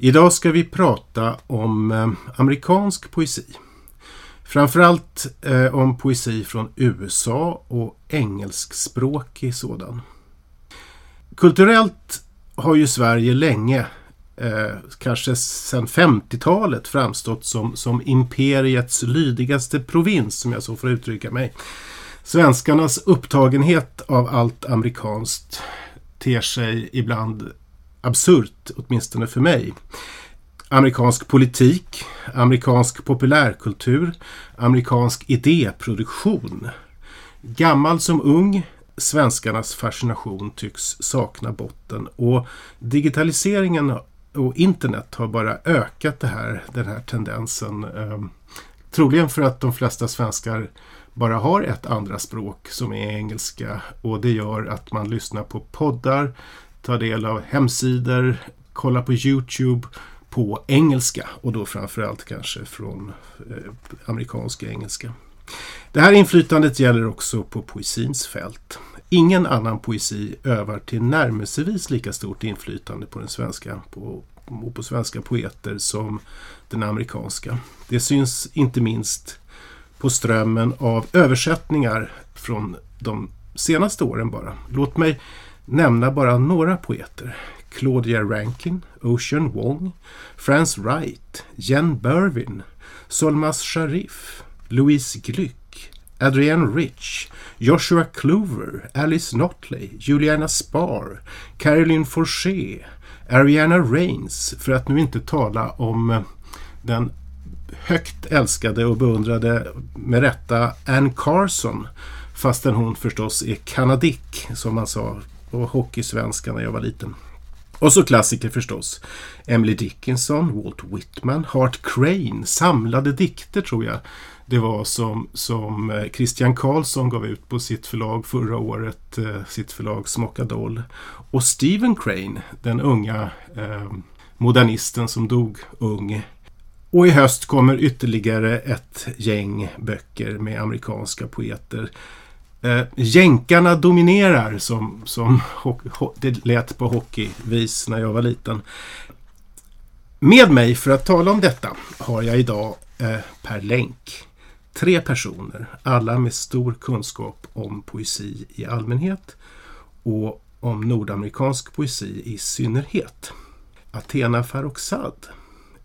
Idag ska vi prata om eh, amerikansk poesi. Framförallt eh, om poesi från USA och engelskspråkig sådan. Kulturellt har ju Sverige länge, eh, kanske sedan 50-talet, framstått som, som imperiets lydigaste provins, som jag så får uttrycka mig. Svenskarnas upptagenhet av allt amerikanskt ter sig ibland absurt, åtminstone för mig. Amerikansk politik, amerikansk populärkultur, amerikansk idéproduktion. Gammal som ung, svenskarnas fascination tycks sakna botten och digitaliseringen och internet har bara ökat det här, den här tendensen. Ehm, troligen för att de flesta svenskar bara har ett andra språk som är engelska och det gör att man lyssnar på poddar, ta del av hemsidor, kolla på Youtube på engelska och då framförallt kanske från eh, amerikansk engelska. Det här inflytandet gäller också på poesins fält. Ingen annan poesi övar till närmelsevis lika stort inflytande på den svenska på, på svenska poeter som den amerikanska. Det syns inte minst på strömmen av översättningar från de senaste åren bara. Låt mig nämna bara några poeter. Claudia Rankin, Ocean Wong, Franz Wright, Jen Berwin, Solmas Sharif, Louise Glück, Adrienne Rich, Joshua Clover, Alice Notley, Juliana Spar, Caroline Forché, Ariana Reigns, för att nu inte tala om eh, den högt älskade och beundrade med rätta Ann Carson fastän hon förstås är kanadick som man sa och hockeysvenska när jag var liten. Och så klassiker förstås. Emily Dickinson, Walt Whitman, Hart Crane, samlade dikter tror jag det var som, som eh, Christian Karlsson gav ut på sitt förlag förra året, eh, sitt förlag Smockadoll. Och Stephen Crane, den unga eh, modernisten som dog ung. Och i höst kommer ytterligare ett gäng böcker med amerikanska poeter. Eh, jänkarna dominerar som, som det lät på hockeyvis när jag var liten. Med mig för att tala om detta har jag idag eh, per länk tre personer, alla med stor kunskap om poesi i allmänhet och om nordamerikansk poesi i synnerhet. Athena Farrokhzad,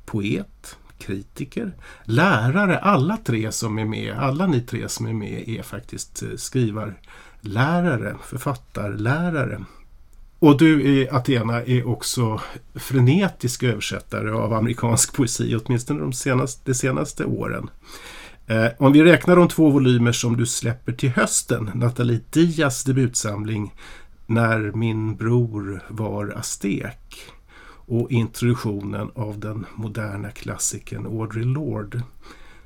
poet, kritiker, lärare. Alla tre som är med, alla ni tre som är med är faktiskt eh, skrivarlärare, författarlärare. Och du Athena är också frenetisk översättare av amerikansk poesi, åtminstone de senaste, de senaste åren. Eh, om vi räknar de två volymer som du släpper till hösten, Nathalie Dias debutsamling När min bror var aztek och introduktionen av den moderna klassikern Audre Lorde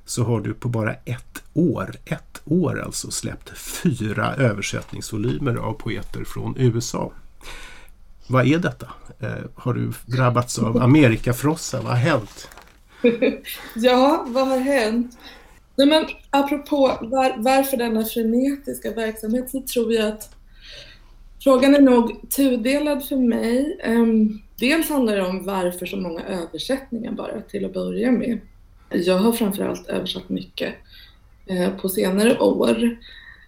så har du på bara ett år, ett år alltså, släppt fyra översättningsvolymer av poeter från USA. Vad är detta? Eh, har du drabbats av Amerikafrossa? Vad har hänt? ja, vad har hänt? Nej, men apropå var, varför denna frenetiska verksamhet så tror jag att frågan är nog tudelad för mig. Um, Dels handlar det om varför så många översättningar bara till att börja med. Jag har framförallt översatt mycket eh, på senare år.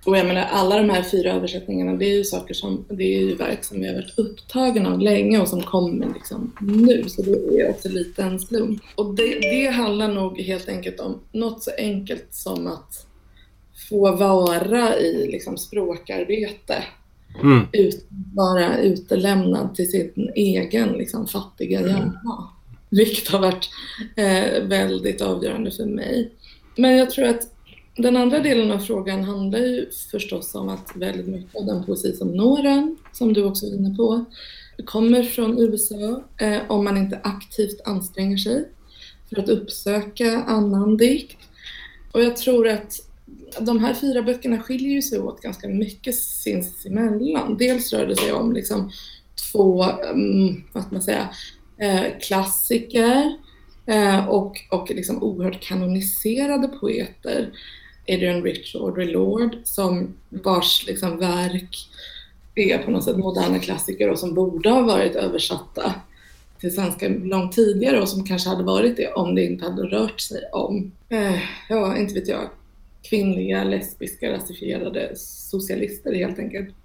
Och jag menar alla de här fyra översättningarna det är ju saker som, det är ju verk som jag har varit upptagen av länge och som kommer liksom nu. Så det är också lite en slump. Och det, det handlar nog helt enkelt om något så enkelt som att få vara i liksom språkarbete Mm. Ut, vara utelämnad till sin egen liksom, fattiga mm. hjärna. Vilket har varit eh, väldigt avgörande för mig. Men jag tror att den andra delen av frågan handlar ju förstås om att väldigt mycket av den poesi som når en, som du också var inne på, kommer från USA eh, om man inte aktivt anstränger sig för att uppsöka annan dikt. Och jag tror att de här fyra böckerna skiljer sig åt ganska mycket sinsemellan. Dels rör det sig om liksom två, um, vad ska man säga, eh, klassiker eh, och, och liksom oerhört kanoniserade poeter. Adrian Rich och Audre Lorde som vars liksom verk är på något sätt moderna klassiker och som borde ha varit översatta till svenska långt tidigare och som kanske hade varit det om det inte hade rört sig om, eh, ja, inte vet jag, kvinnliga, lesbiska, rasifierade socialister helt enkelt.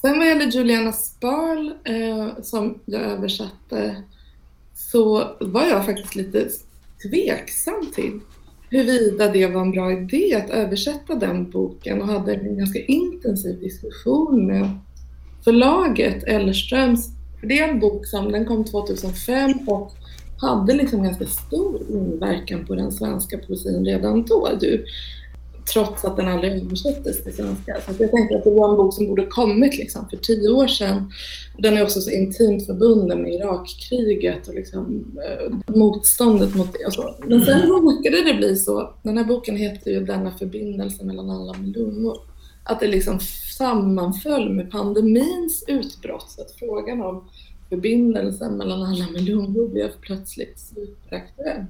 Sen vad gäller Juliana Sparl eh, som jag översatte så var jag faktiskt lite tveksam till huruvida det var en bra idé att översätta den boken och hade en ganska intensiv diskussion med förlaget Ellerströms. För det är en bok som den kom 2005 och hade liksom ganska stor inverkan på den svenska poesin redan då. Du, trots att den aldrig översattes till svenska. Så jag tänkte att det var en bok som borde kommit liksom för tio år sedan. Den är också så intimt förbunden med Irakkriget och liksom, eh, motståndet mot det. Och så. Men sen råkade det bli så, den här boken heter ju Denna förbindelse mellan alla miljoner, att det liksom sammanföll med pandemins utbrott. Så att frågan om förbindelsen mellan alla miljoner blev plötsligt superaktuell.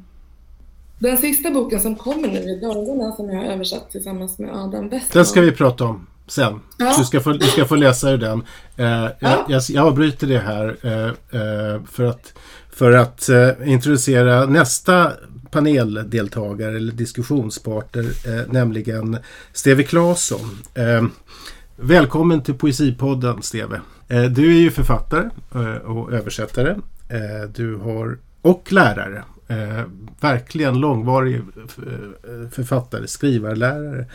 Den sista boken som kommer nu i dagarna som jag har översatt tillsammans med Adam Westman. Den ska vi prata om sen. Ja. Du, ska få, du ska få läsa ur den. Eh, ja. jag, jag avbryter det här eh, eh, för att, för att eh, introducera nästa paneldeltagare eller diskussionspartner, eh, nämligen Steve Claesson. Eh, välkommen till Poesipodden, Steve. du är ju författare och översättare. du har, och lärare Eh, verkligen långvarig eh, författare, skrivarlärare.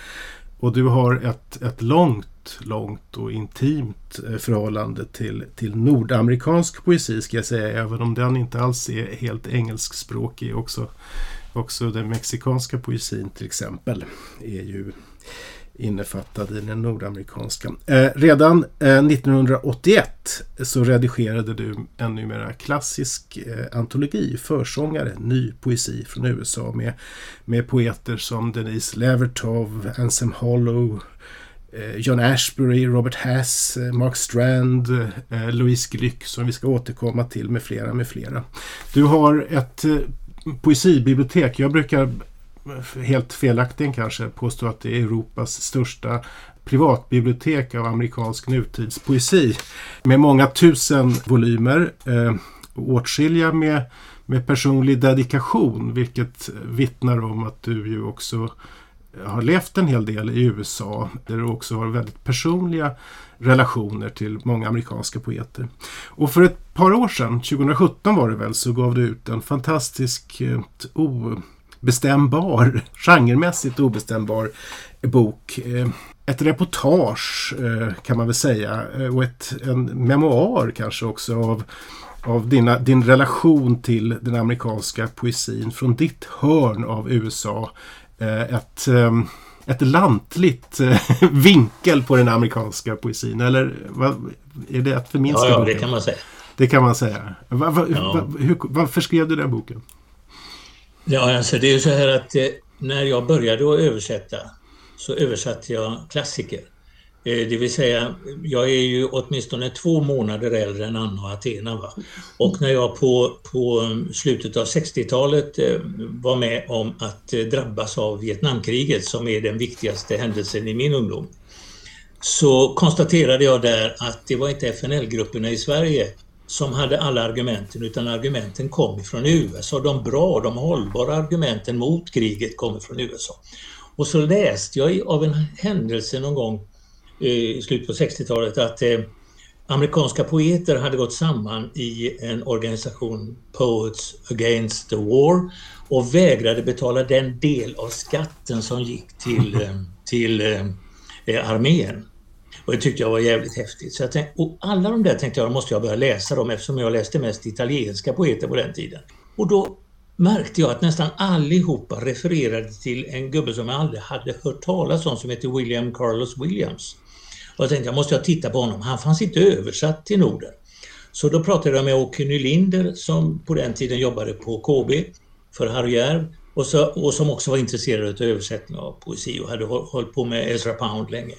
Och du har ett, ett långt, långt och intimt eh, förhållande till, till nordamerikansk poesi ska jag säga, även om den inte alls är helt engelskspråkig. Också, också den mexikanska poesin till exempel är ju innefattad i den nordamerikanska. Eh, redan eh, 1981 så redigerade du en numera klassisk eh, antologi, försångare, ny poesi från USA med, med poeter som Denise Levertov, Anselm Hollow, eh, John Ashbery, Robert Hass, eh, Mark Strand, eh, Louise Glück som vi ska återkomma till med flera med flera. Du har ett poesibibliotek. Jag brukar helt felaktigen kanske, påstå att det är Europas största privatbibliotek av amerikansk nutidspoesi med många tusen volymer. Eh, åtskilliga med, med personlig dedikation vilket vittnar om att du ju också har levt en hel del i USA där du också har väldigt personliga relationer till många amerikanska poeter. Och för ett par år sedan, 2017 var det väl, så gav du ut en fantastisk eh, bestämbar, genremässigt obestämbar bok. Eh, ett reportage eh, kan man väl säga eh, och ett, en memoar kanske också av, av dina, din relation till den amerikanska poesin från ditt hörn av USA. Ett, ett lantligt vinkel på den amerikanska poesin. Eller vad, är det att förminska? Ja, ja, det kan man säga. Det kan man säga. Va, va, ja. hur, varför skrev du den boken? Ja, alltså det är ju så här att eh, när jag började att översätta så översatte jag klassiker. Eh, det vill säga, jag är ju åtminstone två månader äldre än Anna och Athena. Va? Och när jag på, på mm, slutet av 60-talet eh, var med om att eh, drabbas av Vietnamkriget som är den viktigaste händelsen i min ungdom så konstaterade jag där att det var inte FNL-grupperna i Sverige som hade alla argumenten utan argumenten kom ifrån USA. De bra, de hållbara argumenten mot kriget kom ifrån USA. Och så läste jag av en händelse någon gång eh, i slutet på 60-talet att eh, amerikanska poeter hade gått samman i en organisation Poets Against the War och vägrade betala den del av skatten som gick till, eh, till eh, armén. Och det tyckte jag var jävligt häftigt. Så jag tänkte, och alla de där tänkte jag, måste jag börja läsa dem eftersom jag läste mest italienska poeter på den tiden. Och då märkte jag att nästan allihopa refererade till en gubbe som jag aldrig hade hört talas om som heter William Carlos Williams. Och jag tänkte jag måste jag titta på honom. Han fanns inte översatt till Norden. Så då pratade jag med Åke Nylinder som på den tiden jobbade på KB för Harry Järv och, så, och som också var intresserad av översättning av poesi och hade hållit på med Ezra Pound länge.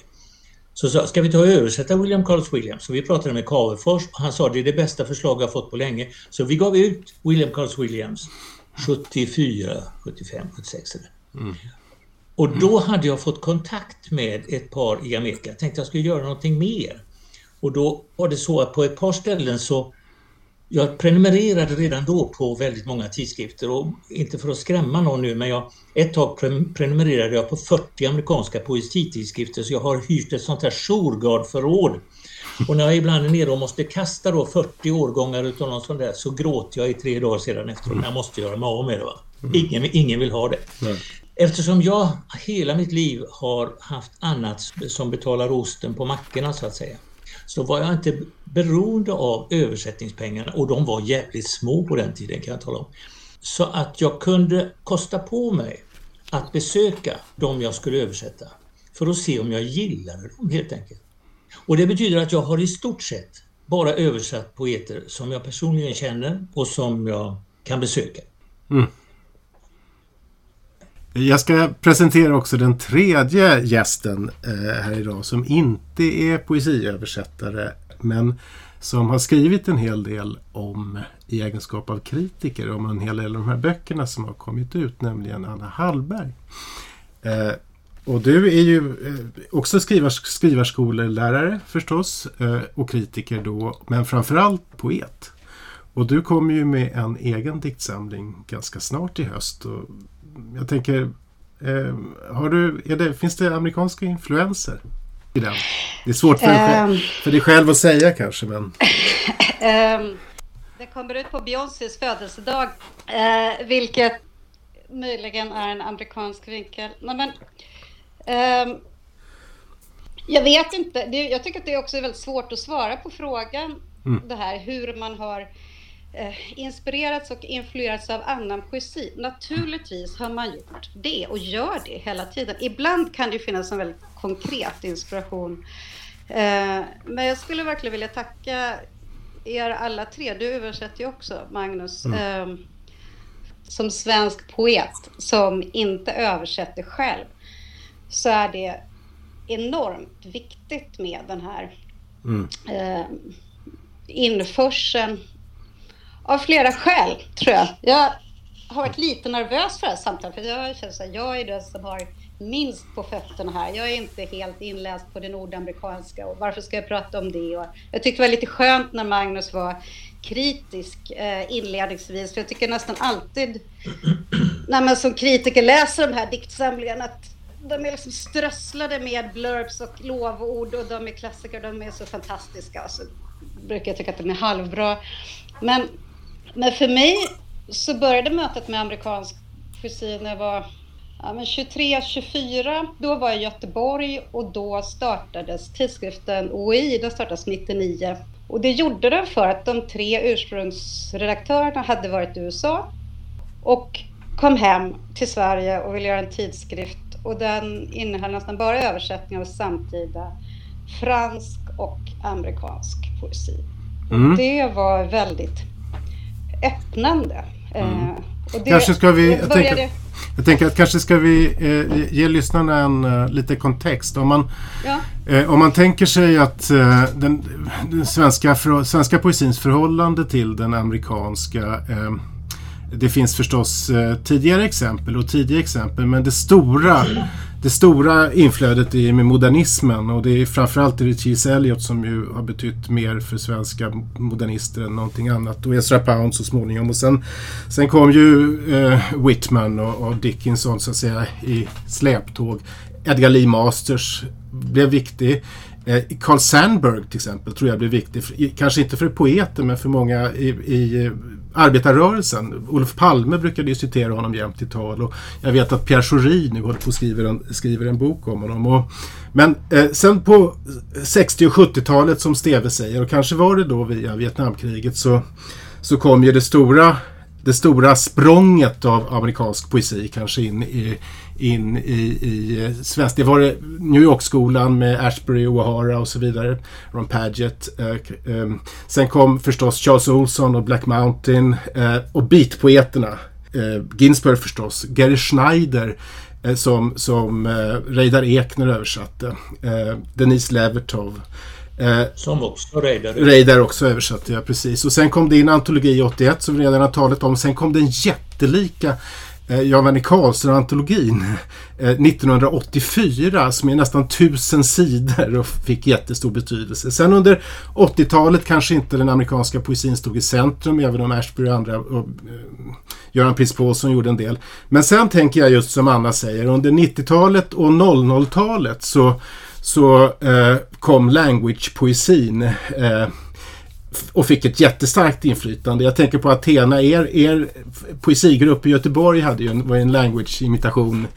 Så sa ska vi ta och översätta William Carlos Williams? Så vi pratade med Cavefors och han sa det är det bästa förslag jag fått på länge. Så vi gav ut William Carlos Williams 74, 75, 76 mm. Och då hade jag fått kontakt med ett par i Amerika. Jag tänkte jag skulle göra någonting mer. Och då var det så att på ett par ställen så jag prenumererade redan då på väldigt många tidskrifter och inte för att skrämma någon nu men jag, ett tag prenumererade jag på 40 amerikanska poesitidskrifter så jag har hyrt ett sånt här Shurgard-förråd. Och när jag ibland är nere och måste kasta då 40 årgångar utav någon sån där så gråter jag i tre dagar sedan efteråt. Mm. Jag måste göra mig av med det. Va? Mm. Ingen, ingen vill ha det. Eftersom jag hela mitt liv har haft annat som betalar osten på mackorna så att säga så var jag inte beroende av översättningspengarna och de var jävligt små på den tiden kan jag tala om. Så att jag kunde kosta på mig att besöka de jag skulle översätta för att se om jag gillade dem helt enkelt. Och det betyder att jag har i stort sett bara översatt poeter som jag personligen känner och som jag kan besöka. Mm. Jag ska presentera också den tredje gästen eh, här idag som inte är poesiöversättare men som har skrivit en hel del om i egenskap av kritiker om en hel del av de här böckerna som har kommit ut, nämligen Anna Hallberg. Eh, och du är ju eh, också skrivars, skrivarskolelärare förstås och kritiker då, men framförallt poet. Och du kommer ju med en egen diktsamling ganska snart i höst. Och jag tänker, eh, har du, det, finns det amerikanska influenser i den? Det är svårt för, um, dig, själv, för dig själv att säga kanske, men... Um, det kommer ut på Beyoncés födelsedag, uh, vilket möjligen är en amerikansk vinkel. Nej, men, um, jag vet inte. Det, jag tycker att det också är väldigt svårt att svara på frågan, mm. det här hur man har eh, inspirerats och influerats av annan poesi. Naturligtvis har man gjort det och gör det hela tiden. Ibland kan det finnas en väldigt konkret inspiration. Eh, men jag skulle verkligen vilja tacka er alla tre. Du översätter ju också, Magnus. Mm. Eh, som svensk poet som inte översätter själv så är det enormt viktigt med den här mm. eh, införseln av flera skäl, tror jag. Jag har varit lite nervös för det här samtalet, för jag känner att jag är den som har minst på fötterna här. Jag är inte helt inläst på det nordamerikanska och varför ska jag prata om det? Och jag tyckte det var lite skönt när Magnus var kritisk eh, inledningsvis, för jag tycker nästan alltid när man som kritiker läser de här diktsamlingarna att de är liksom strösslade med blurbs och lovord och de är klassiker, de är så fantastiska. Så brukar jag tycka att de är halvbra. Men men för mig så började mötet med amerikansk poesi när jag var ja, 23-24. Då var jag i Göteborg och då startades tidskriften OI. Den startades 99. Och det gjorde den för att de tre ursprungsredaktörerna hade varit i USA och kom hem till Sverige och ville göra en tidskrift och den innehöll nästan bara översättningar av samtida fransk och amerikansk poesi. Mm. Det var väldigt öppnande. Mm. Eh, och det kanske ska vi, jag, tänker, jag tänker att kanske ska vi eh, ge lyssnarna en uh, lite kontext. Om man, ja. eh, om man tänker sig att uh, den, den, svenska, för, svenska poesins förhållande till den amerikanska eh, det finns förstås tidigare exempel och tidiga exempel men det stora det stora inflödet är med modernismen och det är framförallt är det T.S. Eliot som ju har betytt mer för svenska modernister än någonting annat och Ezra Pound så småningom och sen, sen kom ju eh, Whitman och, och, Dickinson så att säga i släptåg. Edgar Lee Masters blev viktig. Eh, Carl Sandburg till exempel tror jag blev viktig. För, kanske inte för poeter men för många i, i eh, arbetarrörelsen. Olof Palme brukade ju citera honom jämt i tal och jag vet att Pierre Schori nu håller på och skriver en, skriver en bok om honom. Och, men eh, sen på 60 och 70-talet som Steve säger och kanske var det då via Vietnamkriget så, så kom ju det stora det stora språnget av amerikansk poesi kanske in i, in i, i eh, svensk. Det var det New York-skolan med Ashbury O'Hara och så vidare. Ron Padgett. Eh, eh, sen kom förstås Charles Olson och Black Mountain eh, och beatpoeterna. Ginsberg förstås. Gary Schneider som, som Reidar Ekner översatte. Denise Levertov. Som också Reidar. Reidar också översatte, ja precis. Och sen kom det in antologi 81 som vi redan har talat om. Sen kom den jättelika eh, Jan-Werner Karlsson-antologin eh, 1984 som är nästan tusen sidor och fick jättestor betydelse. Sen under 80-talet kanske inte den amerikanska poesin stod i centrum även om Ashbury och andra och, eh, Göran Prins Paulsson gjorde en del. Men sen tänker jag just som Anna säger under 90-talet och 00-talet så så eh, kom language-poesin eh, och fick ett jättestarkt inflytande. Jag tänker på Athena, er, er poesigrupp i Göteborg hade ju en, var en language-imitation.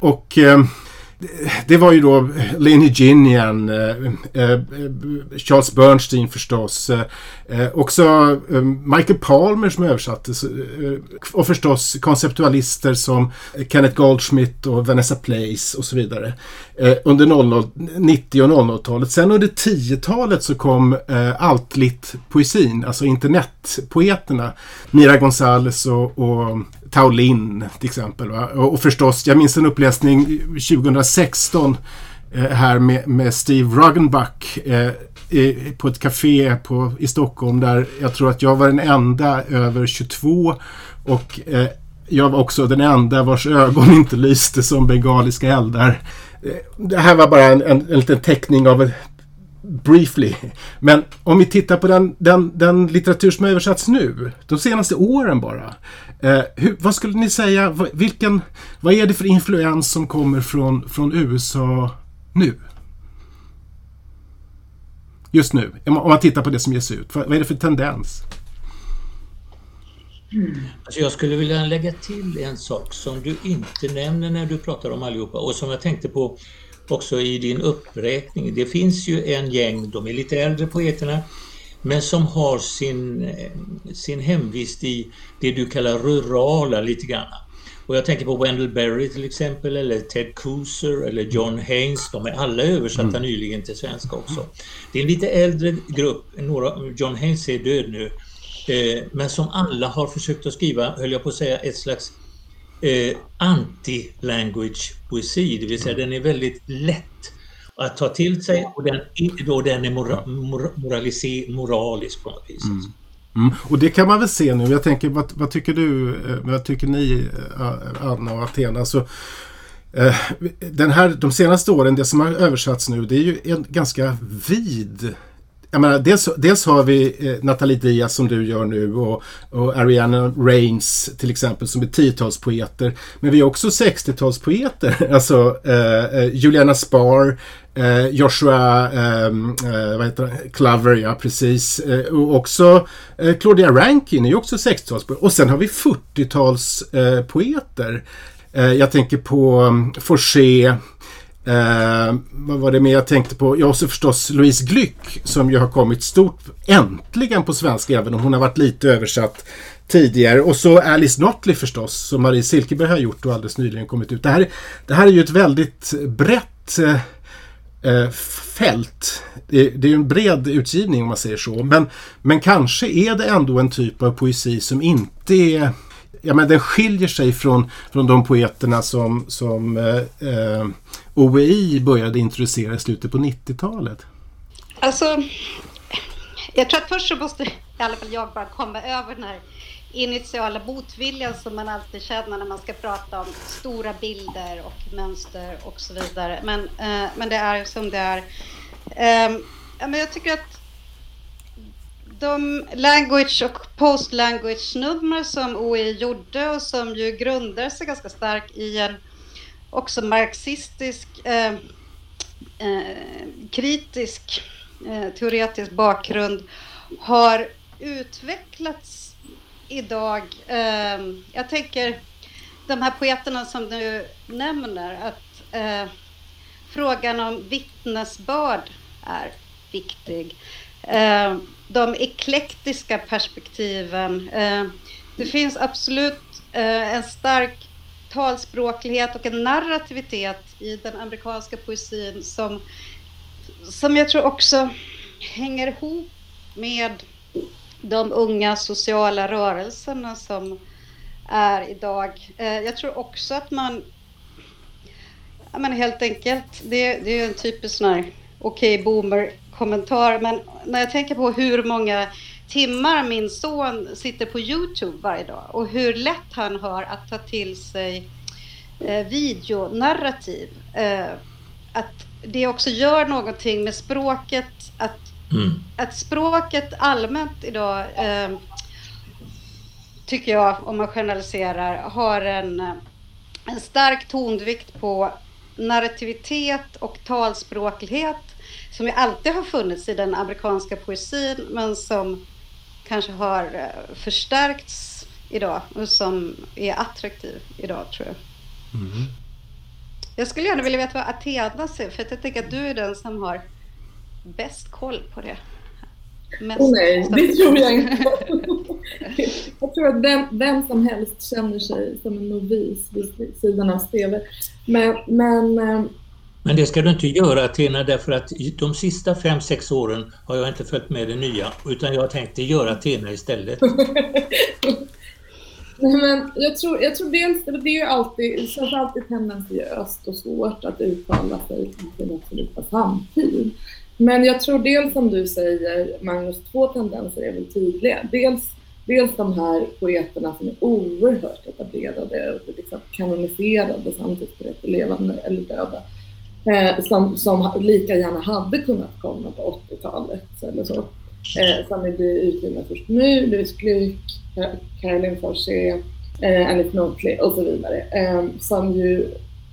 Och eh, det var ju då Lenny Ginian, eh, eh, eh, Charles Bernstein förstås, eh, eh också eh, Michael Palmer som översattes och förstås konceptualister som Kenneth Goldschmidt och Vanessa Place och så vidare under 00, 90 och 00-talet. Sen under 10-talet så kom altlit-poesin, alltså internetpoeterna, Mira Gonzales och, och Taolin till exempel. Va? Och, och förstås, jag minns en uppläsning 2016 eh, här med, med Steve Ruggenbach eh, i, på ett café på, i Stockholm där jag tror att jag var den enda över 22 och eh, jag var också den enda vars ögon inte lyste som bengaliska eldar. Eh, det här var bara en, en, en liten teckning av briefly. Men om vi tittar på den, den, den litteratur som har översatts nu, de senaste åren bara. Eh, hur, vad skulle ni säga, vilken, vad är det för influens som kommer från, från USA nu? Just nu, om man tittar på det som ges ut. Vad, vad är det för tendens? Mm. Alltså jag skulle vilja lägga till en sak som du inte nämner när du pratar om allihopa och som jag tänkte på också i din uppräkning. Det finns ju en gäng, de är lite äldre poeterna, men som har sin, sin hemvist i det du kallar rurala lite grann. Och jag tänker på Wendell Berry till exempel, eller Ted Kooser eller John Haynes. De är alla översatta mm. nyligen till svenska också. Det är en lite äldre grupp, några, John Haynes är död nu, eh, men som alla har försökt att skriva, höll jag på att säga, ett slags eh, anti-language poesi, det vill säga den är väldigt lätt att ta till sig och den, då den är mora, mor, moralisk på något vis. Mm. Mm. Och det kan man väl se nu. Jag tänker, vad, vad tycker du, eh, vad tycker ni eh, Anna och Athena? Så, eh, den här, de senaste åren, det som har översatts nu, det är ju en ganska vid jag menar, dels, dels har vi eh, Nathalie Diaz som du gör nu och, och Ariana Reigns till exempel som är tiotalspoeter. Men vi har också 60-talspoeter. Alltså eh, Juliana Spar, Eh, Joshua ehm, eh, vad heter han? Clover, ja precis. Eh, och också eh, Claudia Rankin är ju också 60-talspoet. Och sen har vi 40-talspoeter. Eh, jag tänker på mm, um, Forsé. Eh, vad var det mer jag tänkte på? Jag har också förstås Louise Glück som ju har kommit stort äntligen på svenska även om hon har varit lite översatt tidigare. Och så Alice Notley förstås som Marie Silkeberg har gjort och alldeles nyligen kommit ut. Det här, det här är ju ett väldigt brett eh, eh fält. Det, det är en bred utgivning om man säger så. Men, men kanske är det ändå en typ av poesi som inte är ja, men den skiljer sig från, från de poeterna som, som eh, eh OEI började introducera i slutet på 90-talet? Alltså, jag tror att först så måste i alla fall jag bara komma över den här initiala motviljan som man alltid känner när man ska prata om stora bilder och mönster och så vidare. Men, eh, men det är som det är. Eh, men jag tycker att de language och post-language-nummer som OI gjorde och som ju grundar sig ganska starkt i en också marxistisk eh, eh, kritisk eh, teoretisk bakgrund har utvecklats idag. Eh, jag tänker de här poeterna som du nämner, att eh, frågan om vittnesbörd är viktig. Eh, de eklektiska perspektiven. Eh, det finns absolut eh, en stark talspråklighet och en narrativitet i den amerikanska poesin som, som jag tror också hänger ihop med de unga sociala rörelserna som är idag. Eh, jag tror också att man Ja, men helt enkelt, det, det är en typisk sån här okej okay, boomer-kommentar, men när jag tänker på hur många timmar min son sitter på Youtube varje dag och hur lätt han har att ta till sig eh, videonarrativ. Eh, att det också gör någonting med språket, att, mm. att språket allmänt idag eh, tycker jag, om man generaliserar, har en, en stark tonvikt på narrativitet och talspråklighet som ju alltid har funnits i den amerikanska poesin men som kanske har eh, förstärkts idag och som är attraktiv idag tror jag. Mm. Jag skulle gärna vilja veta vad Athena ser för jag tänker att du är den som har bäst koll på det. Mest oh, nej, det tror jag inte. jag tror att vem, vem som helst känner sig som en novis vid sidan av Steve. Men, men, eh, men det ska du inte göra Athena därför att de sista fem sex åren har jag inte följt med det nya utan jag tänkte göra Athena istället. Nej, men jag tror, jag tror dels, det är ju alltid, det känns alltid tendensiöst och svårt att uttala sig i sin absoluta samtid. Men jag tror dels som du säger, Magnus, två tendenser är väl tydliga. Dels, dels de här poeterna som är oerhört etablerade och liksom kanoniserade samtidigt levande eller döda. Eh, som, som lika gärna hade kunnat komma på 80-talet eller så. Eh, som blir utgivna först nu, Louis Glück, Caroline Forssé, eh, Annie Notley och så vidare. Eh, som ju,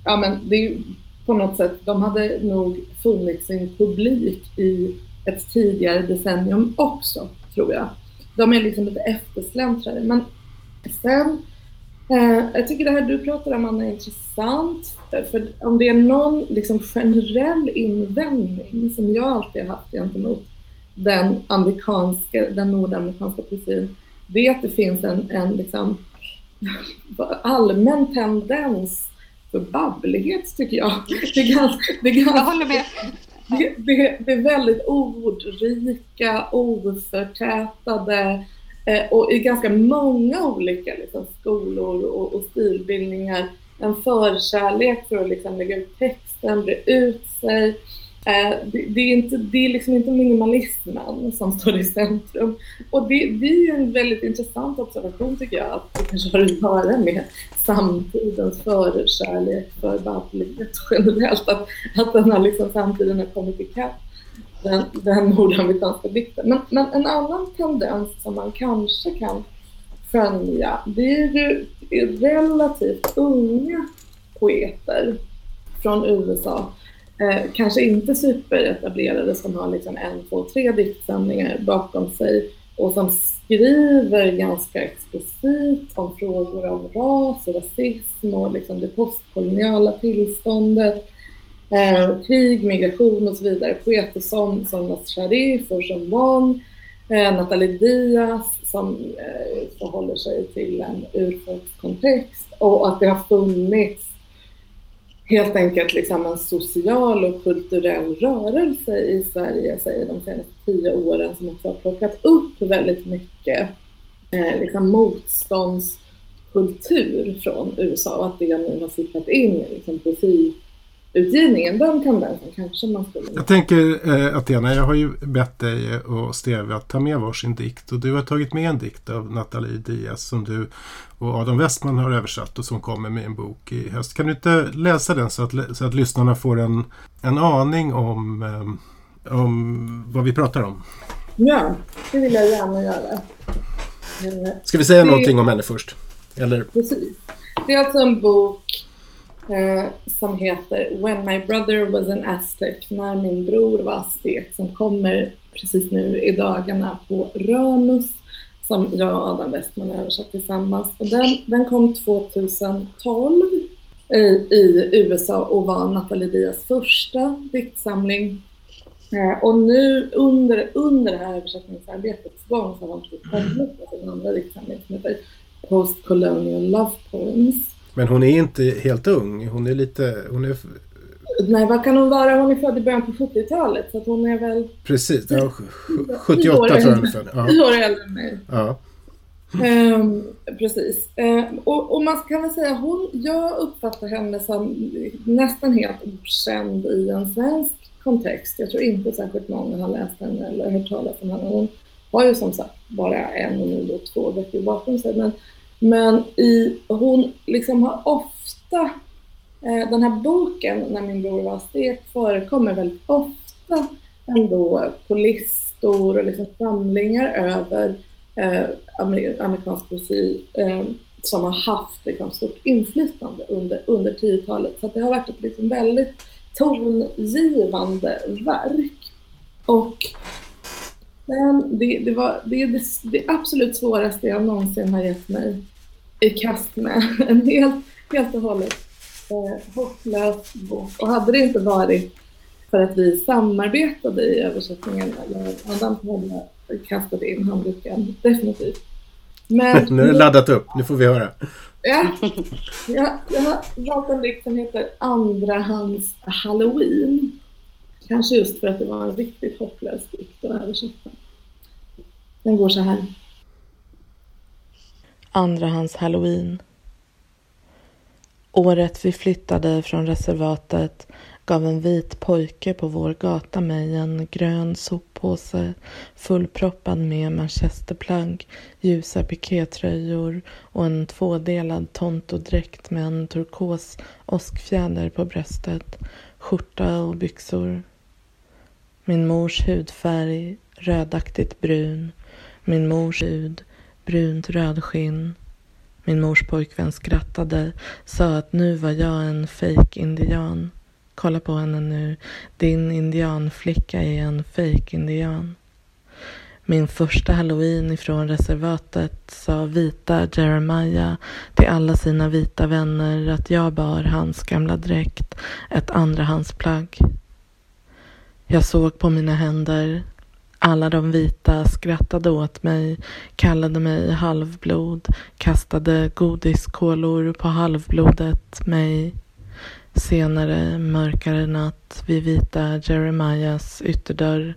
ja men det är ju på något sätt, de hade nog funnit sin publik i ett tidigare decennium också, tror jag. De är liksom lite eftersläntrade. Men sen, eh, jag tycker det här du pratar om, Anna, är intressant. För om det är någon liksom generell invändning som jag alltid har haft gentemot den amerikanska, den nordamerikanska poesin, det är att det finns en, en liksom allmän tendens för babblighet tycker jag. Det är ganska, det är ganska, jag håller med. Det, det, det, är väldigt ordrika, oförtätade eh, och i ganska många olika liksom, skolor och, och stilbildningar en förkärlek för att liksom, lägga ut texten, bre ut sig, Eh, det, det, är inte, det är liksom inte minimalismen som står i centrum. Och det, det är en väldigt intressant observation tycker jag, att det kanske har att göra med samtidens förkärlek för babblighet generellt. Att, att den här liksom samtiden har kommit ikapp den, den nordamerikanska dikten. Men, men en annan tendens som man kanske kan skönja, det är ju relativt unga poeter från USA eh, kanske inte superetablerade som har liksom en, två, tre diktsamlingar bakom sig och som skriver ganska explicit om frågor om ras och rasism och liksom det postkoloniala tillståndet, eh, krig, migration och så vidare. Poeter som, som Sharif och som Bon, eh, Nathalie Diaz som eh, förhåller sig till en urfolkskontext och att det har funnits helt enkelt liksom en social och kulturell rörelse i Sverige, säger de senaste tio åren, som också har plockat upp väldigt mycket eh, liksom motståndskultur från USA och att det nu har sipprat in i liksom, poesiutgivningen. Den tendensen kanske man skulle... Jag tänker eh, Athena, jag har ju bett dig och Steve att ta med varsin dikt och du har tagit med en dikt av Nathalie Diaz som du och Adam Westman har översatt och som kommer med en bok i höst. Kan du inte läsa den så att, så att lyssnarna får en, en aning om, um, om vad vi pratar om? Ja, det vill jag gärna göra. Ska vi säga det... någonting om henne först? Eller? Precis. Det är alltså en bok eh, som heter When my brother was an Aztec, när min bror var aztek, som kommer precis nu i dagarna på Ramus som jag och Adam Westman översatt tillsammans. Och den, den kom 2012 i, i USA och var Nathalie Dias första diktsamling. Eh, och nu under, under det här översättningsarbetets gång så har hon kommit med sin andra diktsamling som heter Post Colonial Love Poems. Men hon är inte helt ung. Hon är lite... Hon är... Nej, vad kan hon vara? Hon är född i början på 70-talet, så hon är väl... Precis, ja, 78 tror jag ungefär. Ja. Tio år äldre än mig. Ja. Um, precis. Uh, och, och, man kan väl säga hon, jag uppfattar henne som nästan helt okänd i en svensk kontext. Jag tror inte särskilt många har läst henne eller hört talas om henne. Hon har ju som sagt bara en och nu då två böcker bakom sig. Men, men i, hon liksom har ofta, eh, den här boken, När min bror var stek, förekommer väldigt ofta ändå på listor och liksom samlingar över eh, amerikansk poesi eh, som har haft liksom, stort inflytande under, under 10-talet. Så det har varit ett liksom, väldigt tongivande verk. Och men det, det, var, det är det, det, absolut svåraste jag någonsin har gett mig i kast med. En helt, helt och hållet eh, hopplös bok. Och hade det inte varit för att vi samarbetade i översättningen, eller Adam hade kastat in handduken, definitivt. Men, nu är det laddat upp, nu får vi höra. Ja, jag, jag har valt en dikt som heter Andrahands Halloween. Kanske just för att det var en riktigt hopplös dikt att översätta. Den går så här. Andrahands Halloween. Året vi flyttade från reservatet gav en vit pojke på vår gata mig en grön soppåse fullproppad med manchesterplagg, ljusa pikétröjor och en tvådelad tontodräkt med en turkos åskfjäder på bröstet, skjorta och byxor. Min mors hudfärg rödaktigt brun, min mors hud brunt rödskinn. Min mors pojkvän skrattade, sa att nu var jag en fejk-indian. Kolla på henne nu. Din indianflicka är en fejk-indian. Min första halloween ifrån reservatet sa vita Jeremiah till alla sina vita vänner att jag bar hans gamla dräkt, ett andrahandsplagg. Jag såg på mina händer. Alla de vita skrattade åt mig, kallade mig halvblod, kastade godiskolor på halvblodet mig. Senare, mörkare natt, vid vita Jeremias ytterdörr,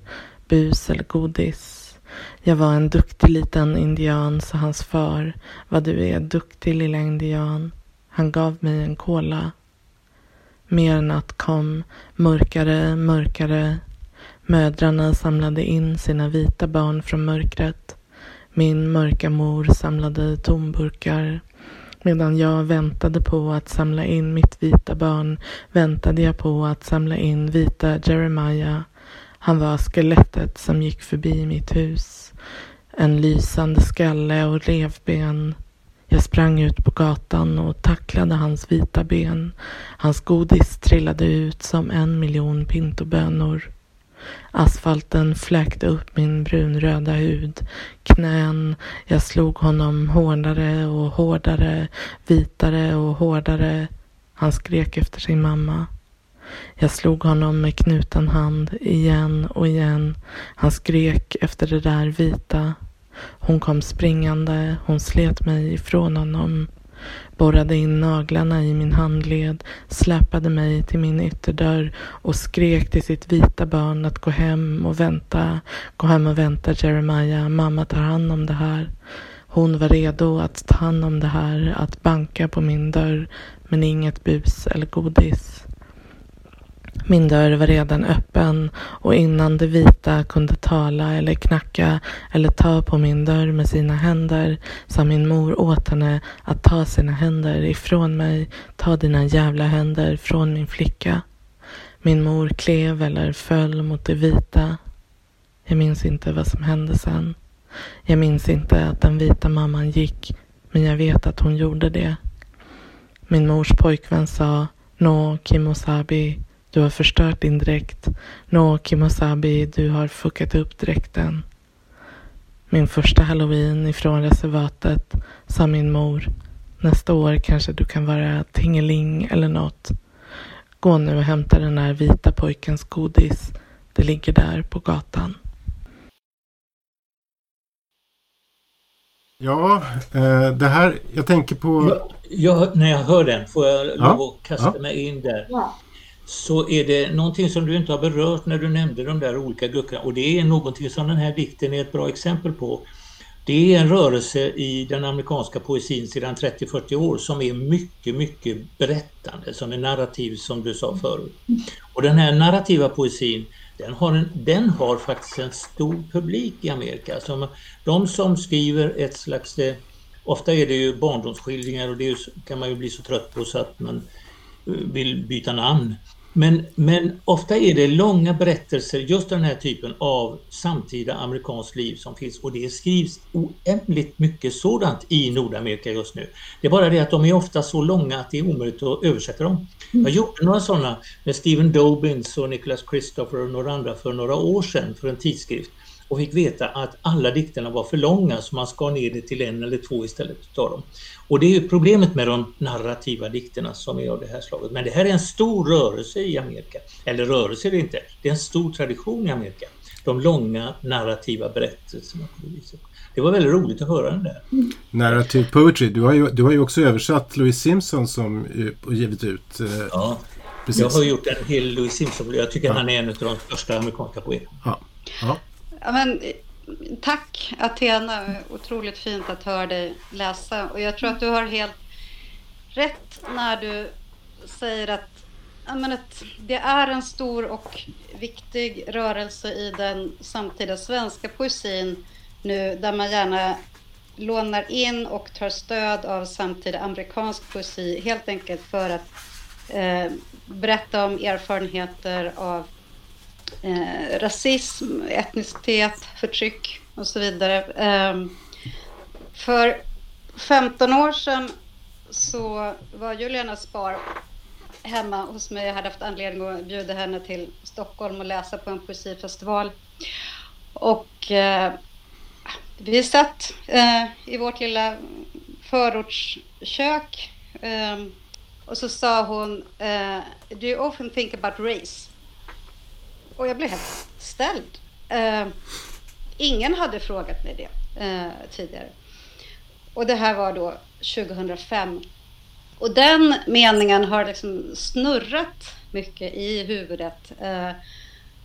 bus eller godis. Jag var en duktig liten indian, sa hans far. Vad du är duktig lilla indian. Han gav mig en kola. Mer natt kom, mörkare, mörkare. Mödrarna samlade in sina vita barn från mörkret. Min mörka mor samlade tomburkar. Medan jag väntade på att samla in mitt vita barn väntade jag på att samla in vita Jeremiah. Han var skelettet som gick förbi mitt hus. En lysande skalle och revben. Jag sprang ut på gatan och tacklade hans vita ben. Hans godis trillade ut som en miljon pintobönor. Asfalten fläkte upp min brunröda hud. Knän. Jag slog honom hårdare och hårdare, vitare och hårdare. Han skrek efter sin mamma. Jag slog honom med knuten hand igen och igen. Han skrek efter det där vita. Hon kom springande. Hon slet mig ifrån honom borrade in naglarna i min handled, släpade mig till min ytterdörr och skrek till sitt vita barn att gå hem och vänta. Gå hem och vänta Jeremiah, mamma tar hand om det här. Hon var redo att ta hand om det här, att banka på min dörr, men inget bus eller godis. Min dörr var redan öppen och innan de vita kunde tala eller knacka eller ta på min dörr med sina händer sa min mor åt henne att ta sina händer ifrån mig, ta dina jävla händer från min flicka. Min mor klev eller föll mot de vita. Jag minns inte vad som hände sen. Jag minns inte att den vita mamman gick, men jag vet att hon gjorde det. Min mors pojkvän sa No Kimosabi, du har förstört din dräkt. Nå, Kimosabi, du har fuckat upp dräkten. Min första halloween ifrån reservatet, sa min mor. Nästa år kanske du kan vara tingeling eller nåt. Gå nu och hämta den där vita pojkens godis. Det ligger där på gatan. Ja, eh, det här, jag tänker på... Jag, jag, när jag hör den, får jag ja. lov att kasta ja. mig in där. Ja. Så är det någonting som du inte har berört när du nämnde de där olika guckorna och det är någonting som den här dikten är ett bra exempel på. Det är en rörelse i den amerikanska poesin sedan 30-40 år som är mycket, mycket berättande, som är narrativ som du sa förut. Och den här narrativa poesin den har, en, den har faktiskt en stor publik i Amerika. Som, de som skriver ett slags, eh, ofta är det ju barndomsskildringar och det kan man ju bli så trött på så att man eh, vill byta namn. Men, men ofta är det långa berättelser, just den här typen av samtida amerikanskt liv som finns och det skrivs oändligt mycket sådant i Nordamerika just nu. Det är bara det att de är ofta så långa att det är omöjligt att översätta dem. Jag gjorde några sådana med Stephen Dobins och Nicholas Christopher och några andra för några år sedan för en tidskrift och fick veta att alla dikterna var för långa så man skar ner det till en eller två istället utav dem. Och det är ju problemet med de narrativa dikterna som är av det här slaget. Men det här är en stor rörelse i Amerika. Eller rörelse är det inte, det är en stor tradition i Amerika. De långa narrativa berättelserna på det viset. Det var väldigt roligt att höra den där. Narrative poetry. Du har ju, du har ju också översatt Louis Simpson som och givit ut. Eh, ja, precis. jag har gjort en hel Louis Simpson. Jag tycker ja. han är en av de största amerikanska poeterna. Ja. Ja. Ja, men, tack Athena, otroligt fint att höra dig läsa. Och jag tror att du har helt rätt när du säger att, menar, det är en stor och viktig rörelse i den samtida svenska poesin nu där man gärna lånar in och tar stöd av samtida amerikansk poesi helt enkelt för att eh, berätta om erfarenheter av eh, rasism, etnicitet, förtryck och så vidare. Eh, för 15 år sedan så var Juliana Spar hemma hos mig. Jag hade haft anledning att bjuda henne till Stockholm och läsa på en poesifestival. Och eh, vi satt eh, i vårt lilla förortskök eh, och så sa hon eh, Do you often think about race? Och jag blev helt ställd. Eh, ingen hade frågat mig det eh, tidigare. Och det här var då 2005. Och den meningen har liksom snurrat mycket i huvudet eh,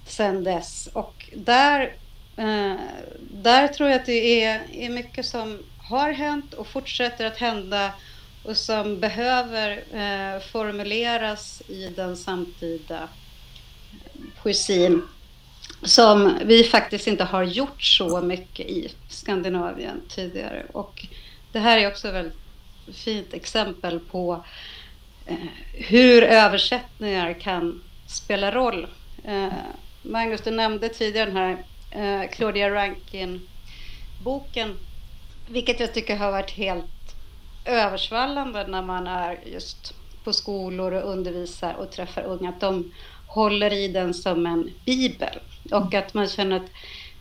sen dess. Och där, eh, där tror jag att det är, är mycket som har hänt och fortsätter att hända och som behöver eh, formuleras i den samtida poesin som vi faktiskt inte har gjort så mycket i Skandinavien tidigare. Och det här är också ett väldigt fint exempel på eh, hur översättningar kan spela roll. Eh, Magnus, du nämnde tidigare den här eh, Claudia Rankin-boken, vilket jag tycker har varit helt översvallande när man är just på skolor och undervisar och träffar unga, att de håller i den som en bibel och att man känner att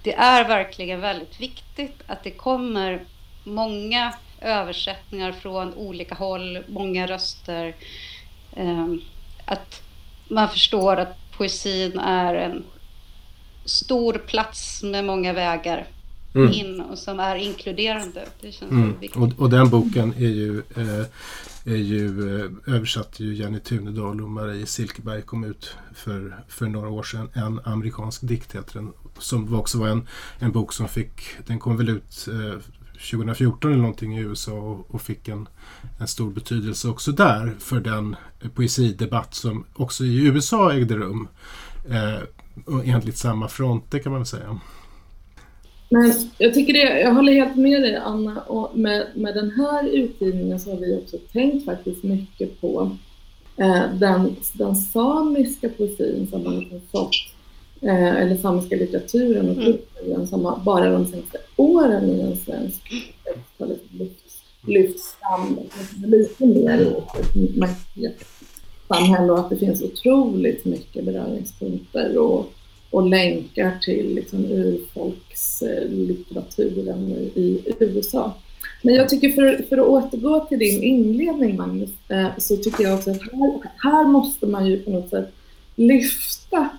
det är verkligen väldigt viktigt att det kommer många översättningar från olika håll, många röster. Ehm, att man förstår att poesin är en stor plats med många vägar mm. in och som är inkluderande. Det känns mm. viktigt. Och, och, den boken är ju, eh, är ju eh, översatte ju Jenny Tunedal och Marie Silkeberg kom ut för, för några år sedan. En amerikansk dikt heter den. Som också var en, en bok som fick, den kom väl ut eh, 2014 eller någonting i USA och, och, fick en, en stor betydelse också där för den poesidebatt som också i USA ägde rum. Eh, enligt samma fronter kan man väl säga. Men jag tycker det, jag håller helt med dig Anna och med, med den här utgivningen så har vi också tänkt faktiskt mycket på eh, den, den samiska poesin som man har fått, eh, eller samiska litteraturen och mm. kulturen mm. som bara de senaste åren i en svensk text har lyfts, lyfts fram lite mer i ett samhälle och att det finns otroligt mycket beröringspunkter och och länkar till liksom, urfolkslitteraturen i USA. Men jag tycker för, för att återgå till din inledning Magnus, eh, så tycker jag också att här, här måste man ju på något sätt lyfta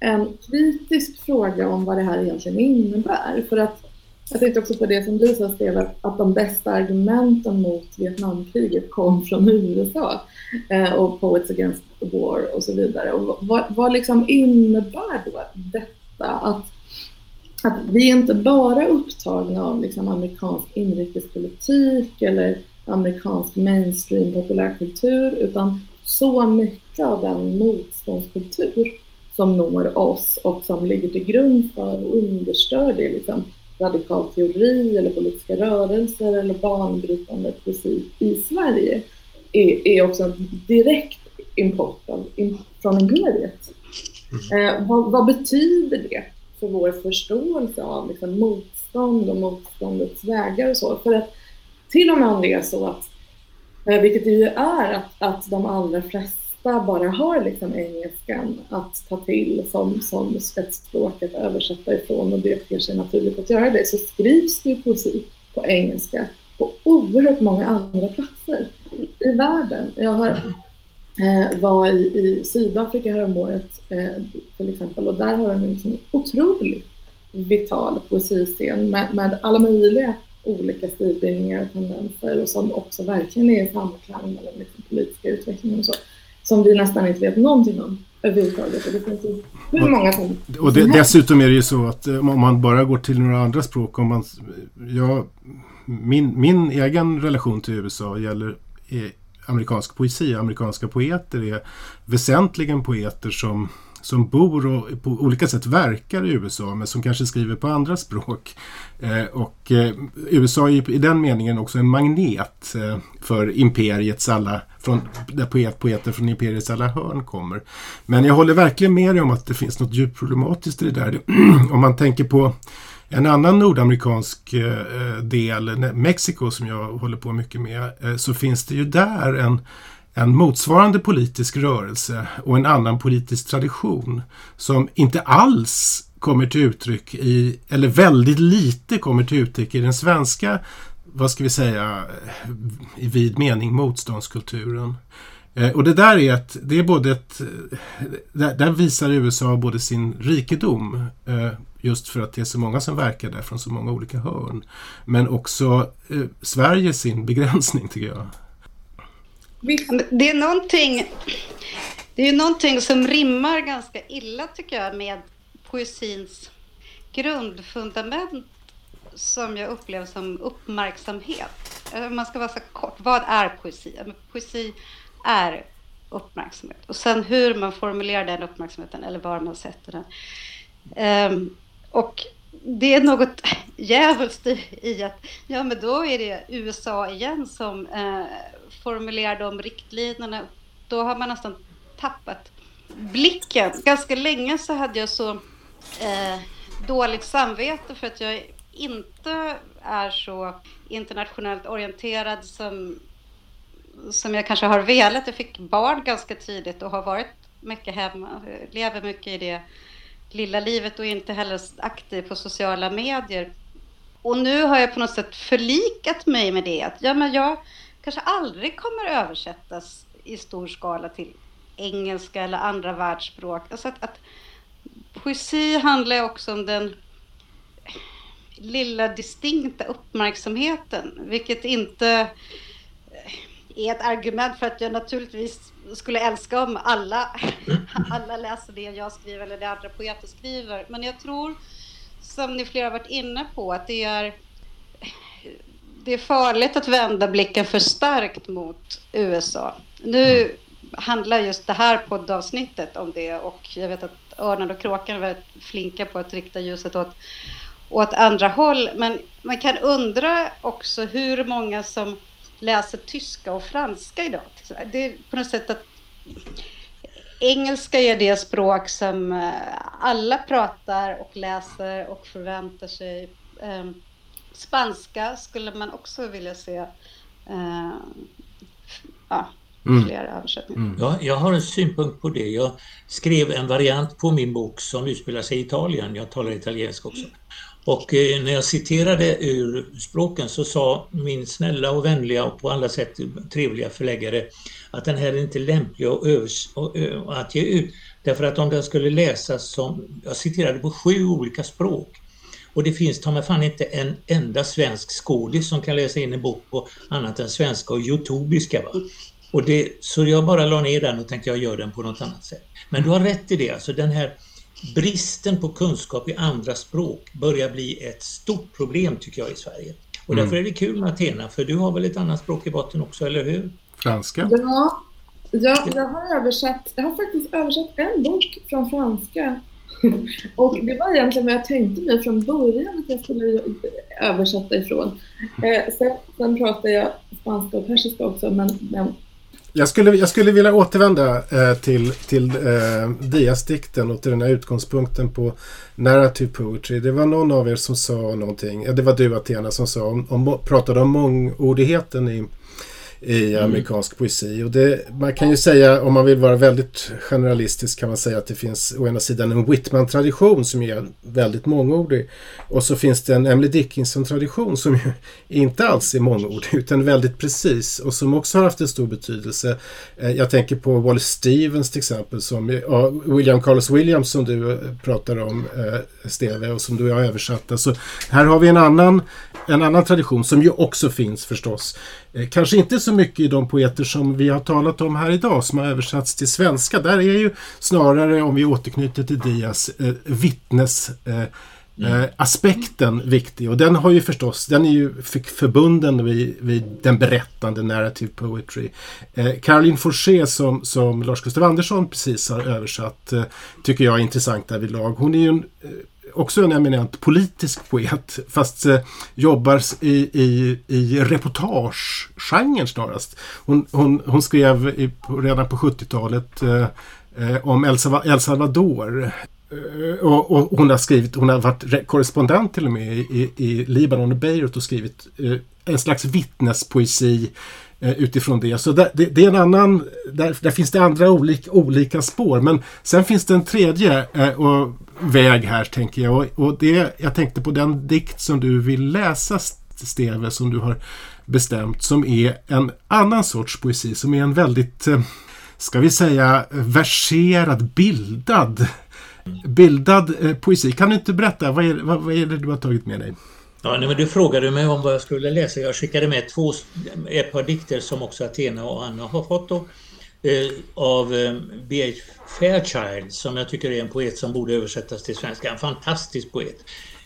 en kritisk fråga om vad det här egentligen innebär. För att jag tänkte också på det som Lisa skrev, att, att de bästa argumenten mot Vietnamkriget kom från USA eh, och Poets Against the War och så vidare. Och vad, vad liksom innebär då detta? Att, att vi inte bara upptagna av liksom amerikansk inrikespolitik eller amerikansk mainstream populärkultur, utan så mycket av den motståndskultur som når oss och som ligger till grund för och understödjer liksom, radikal teori eller politiska rörelser eller banbrytande poesi i Sverige är, är också en direkt import av, in, från imperiet. Mm. Eh, vad, vad, betyder det för vår förståelse av liksom, motstånd och motståndets vägar och så? För att till och med om det är så att, eh, vilket det ju är, att, att de allra flesta bara har liksom engelskan att ta till som, som spetsspråk att översätta ifrån och det ter sig naturligt att göra det, så skrivs det ju poesi på engelska på oerhört många andra platser i världen. Jag har, eh, var i, i Sydafrika häromåret eh, till exempel och där har de en liksom otroligt vital poesiscen med, med alla möjliga olika stilbildningar och tendenser och som också verkligen är i samklang med den liksom, politiska utvecklingen och så som vi nästan inte vet någonting om överhuvudtaget. Och det finns ju hur många som... Och det, dessutom är det ju så att eh, om man bara går till några andra språk, om man... Ja, min, min egen relation till USA gäller eh, amerikansk poesi. Amerikanska poeter är väsentligen poeter som som bor och på olika sätt verkar i USA men som kanske skriver på andra språk. Eh, och eh, USA är i den meningen också en magnet eh, för imperiets alla, från, där poet, poeter från imperiets alla hörn kommer. Men jag håller verkligen med dig om att det finns något djupt problematiskt i det där. om man tänker på en annan nordamerikansk eh, eh, del, Mexiko som jag håller på mycket med, eh, så finns det ju där en en motsvarande politisk rörelse och en annan politisk tradition som inte alls kommer till uttryck i, eller väldigt lite kommer till uttryck i den svenska, vad ska vi säga, i vid mening motståndskulturen. Eh, och det där är ett, det är både ett, eh, där, visar USA både sin rikedom, eh, just för att det är så många som verkar där från så många olika hörn, men också Sverige sin begränsning tycker jag. Det är någonting, det är någonting som rimmar ganska illa tycker jag med poesins grundfundament som jag upplever som uppmärksamhet. Eh, man ska vara så kort. Vad är poesi? Poesi är uppmärksamhet. Och sen hur man formulerar den uppmärksamheten eller var man sätter den. Um, och det är något djävulskt i att ja, men då är det USA igen som eh, formulerar de riktlinjerna, då har man nästan tappat blicken. Ganska länge så hade jag så eh, dåligt samvete för att jag inte är så internationellt orienterad som, som jag kanske har velat. Jag fick barn ganska tidigt och har varit mycket hemma, lever mycket i det lilla livet och är inte heller aktiv på sociala medier. Och nu har jag på något sätt förlikat mig med det. Att, ja, men jag, kanske aldrig kommer översättas i stor skala till engelska eller andra världsspråk. Alltså att, att poesi handlar också om den lilla distinkta uppmärksamheten, vilket inte eh, är ett argument för att jag naturligtvis skulle älska om alla, alla läser det jag skriver eller det andra poeter skriver. Men jag tror, som ni flera har varit inne på, att det är det är farligt att vända blicken för starkt mot USA. Nu handlar just det här poddavsnittet om det och jag vet att Örnen och Kråkan är väldigt flinka på att rikta ljuset åt, åt andra håll. Men man kan undra också hur många som läser tyska och franska idag. Det är på något sätt att engelska är det språk som eh, alla pratar och läser och förväntar sig. Um, Spanska skulle man också vilja se eh, ja, mm. fler översättningar. Mm. Ja, jag har en synpunkt på det. Jag skrev en variant på min bok som utspelar sig i Italien. Jag talar italienska också. Och eh, när jag citerade ur språken så sa min snälla och vänliga och på alla sätt trevliga förläggare att den här är inte lämplig att, eh, att ge ut. Därför att om den skulle läsas som, jag citerade på sju olika språk Och det finns ta mig fan inte en enda svensk skådis som kan läsa in en bok på annat än svenska och youtubiska. Va? Och det, så jag bara la ner den och tänkte jag gör den på något annat sätt. Men du har rätt i det, alltså den här bristen på kunskap i andra språk börjar bli ett stort problem tycker jag i Sverige. Och därför är det kul med Athena, för du har väl ett annat språk i botten också, eller hur? Franska? Ja, ja jag har översatt, jag har faktiskt översatt en bok från franska. Och det var egentligen vad jag tänkte mig från början att jag skulle översätta ifrån. Eh, sen, sen pratar jag spanska och persiska också, men, men jag skulle, jag skulle vilja återvända eh, till, till eh, Dias-dikten och till den här utgångspunkten på narrative poetry. Det var någon av er som sa någonting, ja, det var du Athena som sa, om, om, pratade om mångordigheten i i mm. amerikansk poesi. Och det, man kan ju säga, om man vill vara väldigt generalistisk, kan man säga att det finns å ena sidan en Whitman-tradition som är väldigt mångordig. Och så finns det en Emily Dickinson-tradition som ju inte alls är mångordig utan väldigt precis och som också har haft en stor betydelse. Eh, jag tänker på Wallace Stevens till exempel, som ja, William Carlos Williams som du eh, pratar om, eh, Steve, och som du har översatt. Alltså, här har vi en annan, en annan tradition som ju också finns förstås. Eh, kanske inte så mycket i de poeter som vi har talat om här idag som har översatts till svenska. Där är ju snarare, om vi återknyter till Dias, eh, vittnes eh, Mm. aspekten viktig och den har ju förstås, den är ju förbunden vid, vid den berättande narrative poetry. Eh, Caroline Forché som, som Lars Gustav Andersson precis har översatt eh, tycker jag är intressant därvidlag. Hon är ju en också en eminent politisk poet fast eh, jobbar i, i, i reportagegenren snarast. Hon, hon, hon skrev i, redan på 70-talet eh, eh, om El, El Salvador. Eh, och, och, hon har skrivit, hon har varit korrespondent till och med i, i Libanon och Beirut och skrivit eh, en slags vittnespoesi eh, Eh, utifrån det. Så det, det, det, är en annan, där, där finns det andra olika, olika spår. Men sen finns det en tredje eh, och väg här tänker jag. Och, och det, jag tänkte på den dikt som du vill läsa Steve som du har bestämt som är en annan sorts poesi som är en väldigt, eh, ska vi säga, verserad, bildad bildad eh, poesi. Kan du inte berätta, vad är, vad, vad är det du har tagit med dig? Ja, nej, men du frågade mig om vad jag skulle läsa. Jag skickade med två, ett par dikter som också Athena och Anna har fått. Då eh, av eh, B.H. Fairchild som jag tycker är en poet som borde översättas till svenska. En fantastisk poet.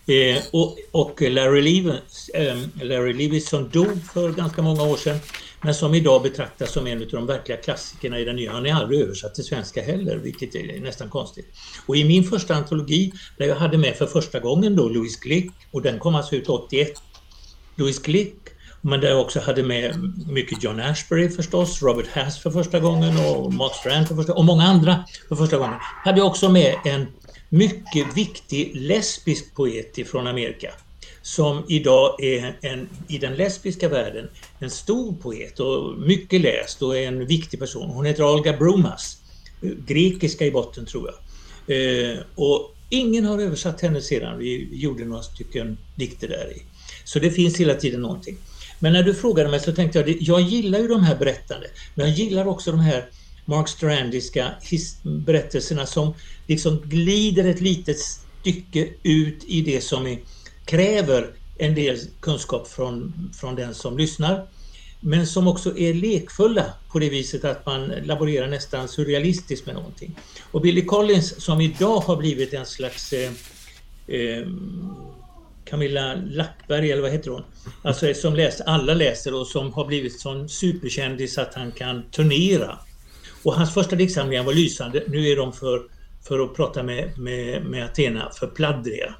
Eh, och, och Larry, Lewis, eh, Larry Lewis som dog för ganska många år sedan men som idag betraktas som en av de verkliga klassikerna i den nya. Han är aldrig översatt till svenska heller, vilket är nästan konstigt. Och i min första antologi, där jag hade med för första gången då Louis Glick, och den kom alltså ut 81, Louis Glick men där jag också hade med mycket John Ashbery förstås, Robert Hass för första gången och Mark Strand för första och många andra för första gången. Hade jag också med en mycket viktig lesbisk poet från Amerika som idag är en, i den lesbiska världen en stor poet och mycket läst och är en viktig person. Hon heter Olga Brumas, grekiska i botten tror jag. Eh, och ingen har översatt henne sedan. Vi gjorde några stycken dikter där i. Så det finns hela tiden någonting. Men när du frågade mig så tänkte jag, jag gillar ju de här berättande, men jag gillar också de här Mark Strandiska berättelserna som liksom glider ett litet stycke ut i det som är, kräver en del kunskap från, från den som lyssnar. Men som också är lekfulla på det viset att man laborerar nästan surrealistiskt med någonting. Och Billy Collins som idag har blivit en slags eh, eh, Camilla Lackberg, eller vad heter hon? Alltså som läs, alla läser och som har blivit sån superkändis att han kan turnera. Och hans första diktsamlingar var lysande. Nu är de för, för att prata med, med, med Athena, för pladdriga.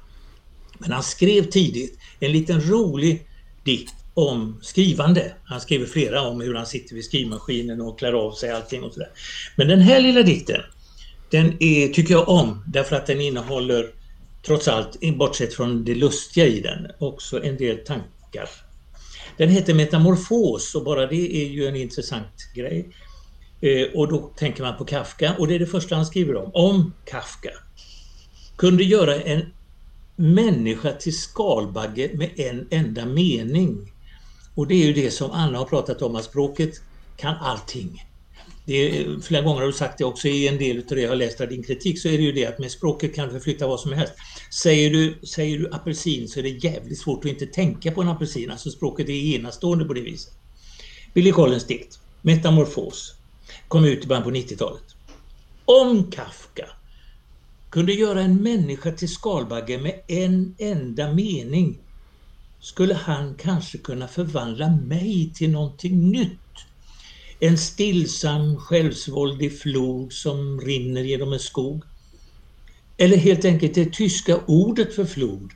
Men han skrev tidigt en liten rolig dikt om skrivande. Han skriver flera om hur han sitter vid skrivmaskinen och klär av sig allting och sådär. Men den här lilla dikten, den är, tycker jag om därför att den innehåller trots allt, bortsett från det lustiga i den, också en del tankar. Den heter Metamorfos och bara det är ju en intressant grej. Eh, och då tänker man på Kafka och det är det första han skriver om, om Kafka. Kunde göra en människa till skalbagge med en enda mening. Och det är ju det som Anna har pratat om, att språket kan allting. det är, flera gånger har du sagt det också i en del av det jag har läst av din kritik, så är det ju det att med språket kan du förflytta vad som helst. Säger du, säger du apelsin så är det jävligt svårt att inte tänka på en apelsin. Alltså språket är enastående på det viset. Billy Collins dikt, Metamorfos, kom ut i början på 90-talet. Om Kafka kunde göra en människa till skalbagge med en enda mening skulle han kanske kunna förvandla mig till någonting nytt. En stillsam, självsvåldig flod som rinner genom en skog. Eller helt enkelt det tyska ordet för flod.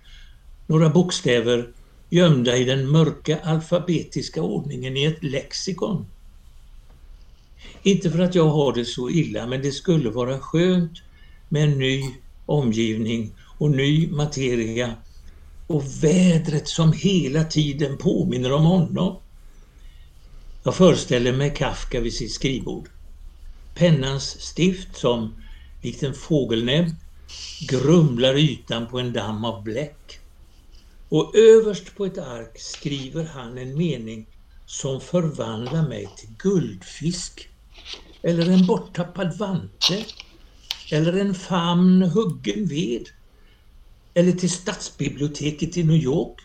Några bokstäver gömda i den mörka alfabetiska ordningen i ett lexikon. Inte för att jag har det så illa, men det skulle vara skönt med en ny omgivning och ny materia och vädret som hela tiden påminner om honom. Jag föreställer mig Kafka vid sitt skrivbord. Pennans stift som, likt en fågelnäbb, grumlar ytan på en damm av bläck. Och överst på ett ark skriver han en mening som förvandlar mig till guldfisk. Eller en borttappad vante. Eller en famn huggen ved. Eller till stadsbiblioteket i New York.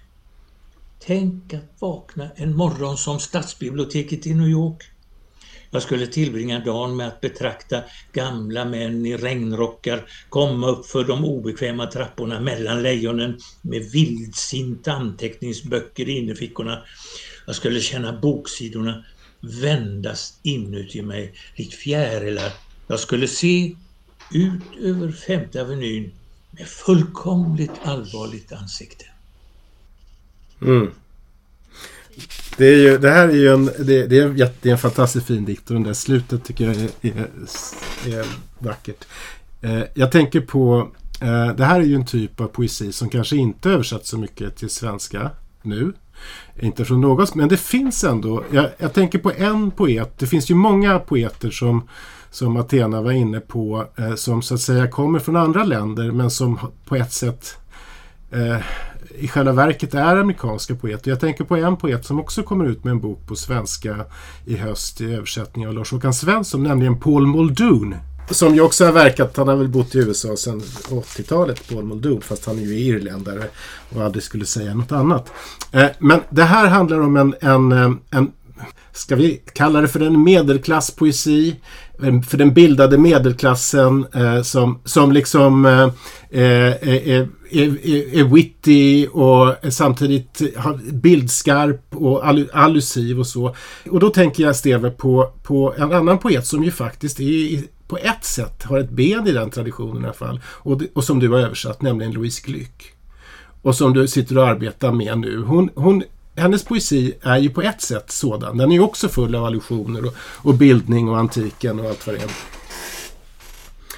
Tänk att vakna en morgon som stadsbiblioteket i New York. Jag skulle tillbringa dagen med att betrakta gamla män i regnrockar komma upp för de obekväma trapporna mellan lejonen med vildsinta anteckningsböcker i innerfickorna. Jag skulle känna boksidorna vändas inuti mig likt fjärilar. Jag skulle se ut över Femte Avenyn med fullkomligt allvarligt ansikte. Mm. Det, är ju, det här är ju en, det, det, är, en, det är en fantastiskt fin dikt och det där slutet tycker jag är, är, är vackert. Eh, jag tänker på, eh, det här är ju en typ av poesi som kanske inte översatts så mycket till svenska nu. Inte från något, men det finns ändå. Jag, jag, tänker på en poet. Det finns ju många poeter som, som Athena var inne på. Eh, som så att säga kommer från andra länder men som på ett sätt eh, i själva verket är amerikanska poeter. Jag tänker på en poet som också kommer ut med en bok på svenska i höst i översättning av Lars-Håkan Svensson, nämligen Paul Muldoon. Som ju också har verkat, han har väl bott i USA sedan 80-talet, Paul Muldoon, fast han är ju irländare och aldrig skulle säga något annat. Eh, men det här handlar om en, en, eh, en ska vi kalla det för en medelklasspoesi, Ehm, för den bildade medelklassen eh, som, som liksom eh, är, är, är, är witty och samtidigt bildskarp och allusiv och så. Och då tänker jag Steve på, på en annan poet som ju faktiskt är på ett sätt har ett ben i den traditionen i alla fall. Och, och som du har översatt, nämligen Louise Glück. Och som du sitter och arbetar med nu. Hon, hon hennes poesi är ju på ett sätt sådan. Den är ju också full av allusioner och, och bildning och antiken och allt vad det är.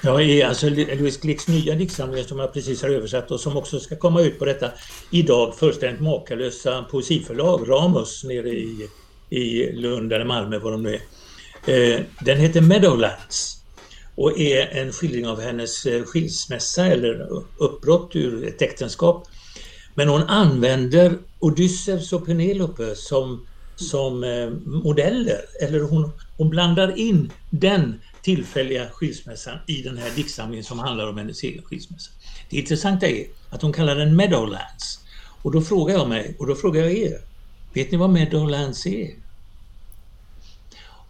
Ja, i alltså Louise Glicks nya diktsamling som jag precis har översatt och som också ska komma ut på detta idag fullständigt makalösa poesiförlag, Ramus, nere i, i Lund eller Malmö, var de nu är. Eh, den heter Meadowlands och är en skildring av hennes eh, skilsmässa eller uppbrott ur ett äktenskap. Men hon använder Odysseus och Penelope som, som eh, modeller. Eller hon, hon blandar in den tillfälliga skilsmässan i den här diktsamlingen som handlar om hennes egen skilsmässa. Det intressanta är att hon kallar den Meadowlands. Och då frågar jag mig, och då frågar jag er, vet ni vad Meadowlands är?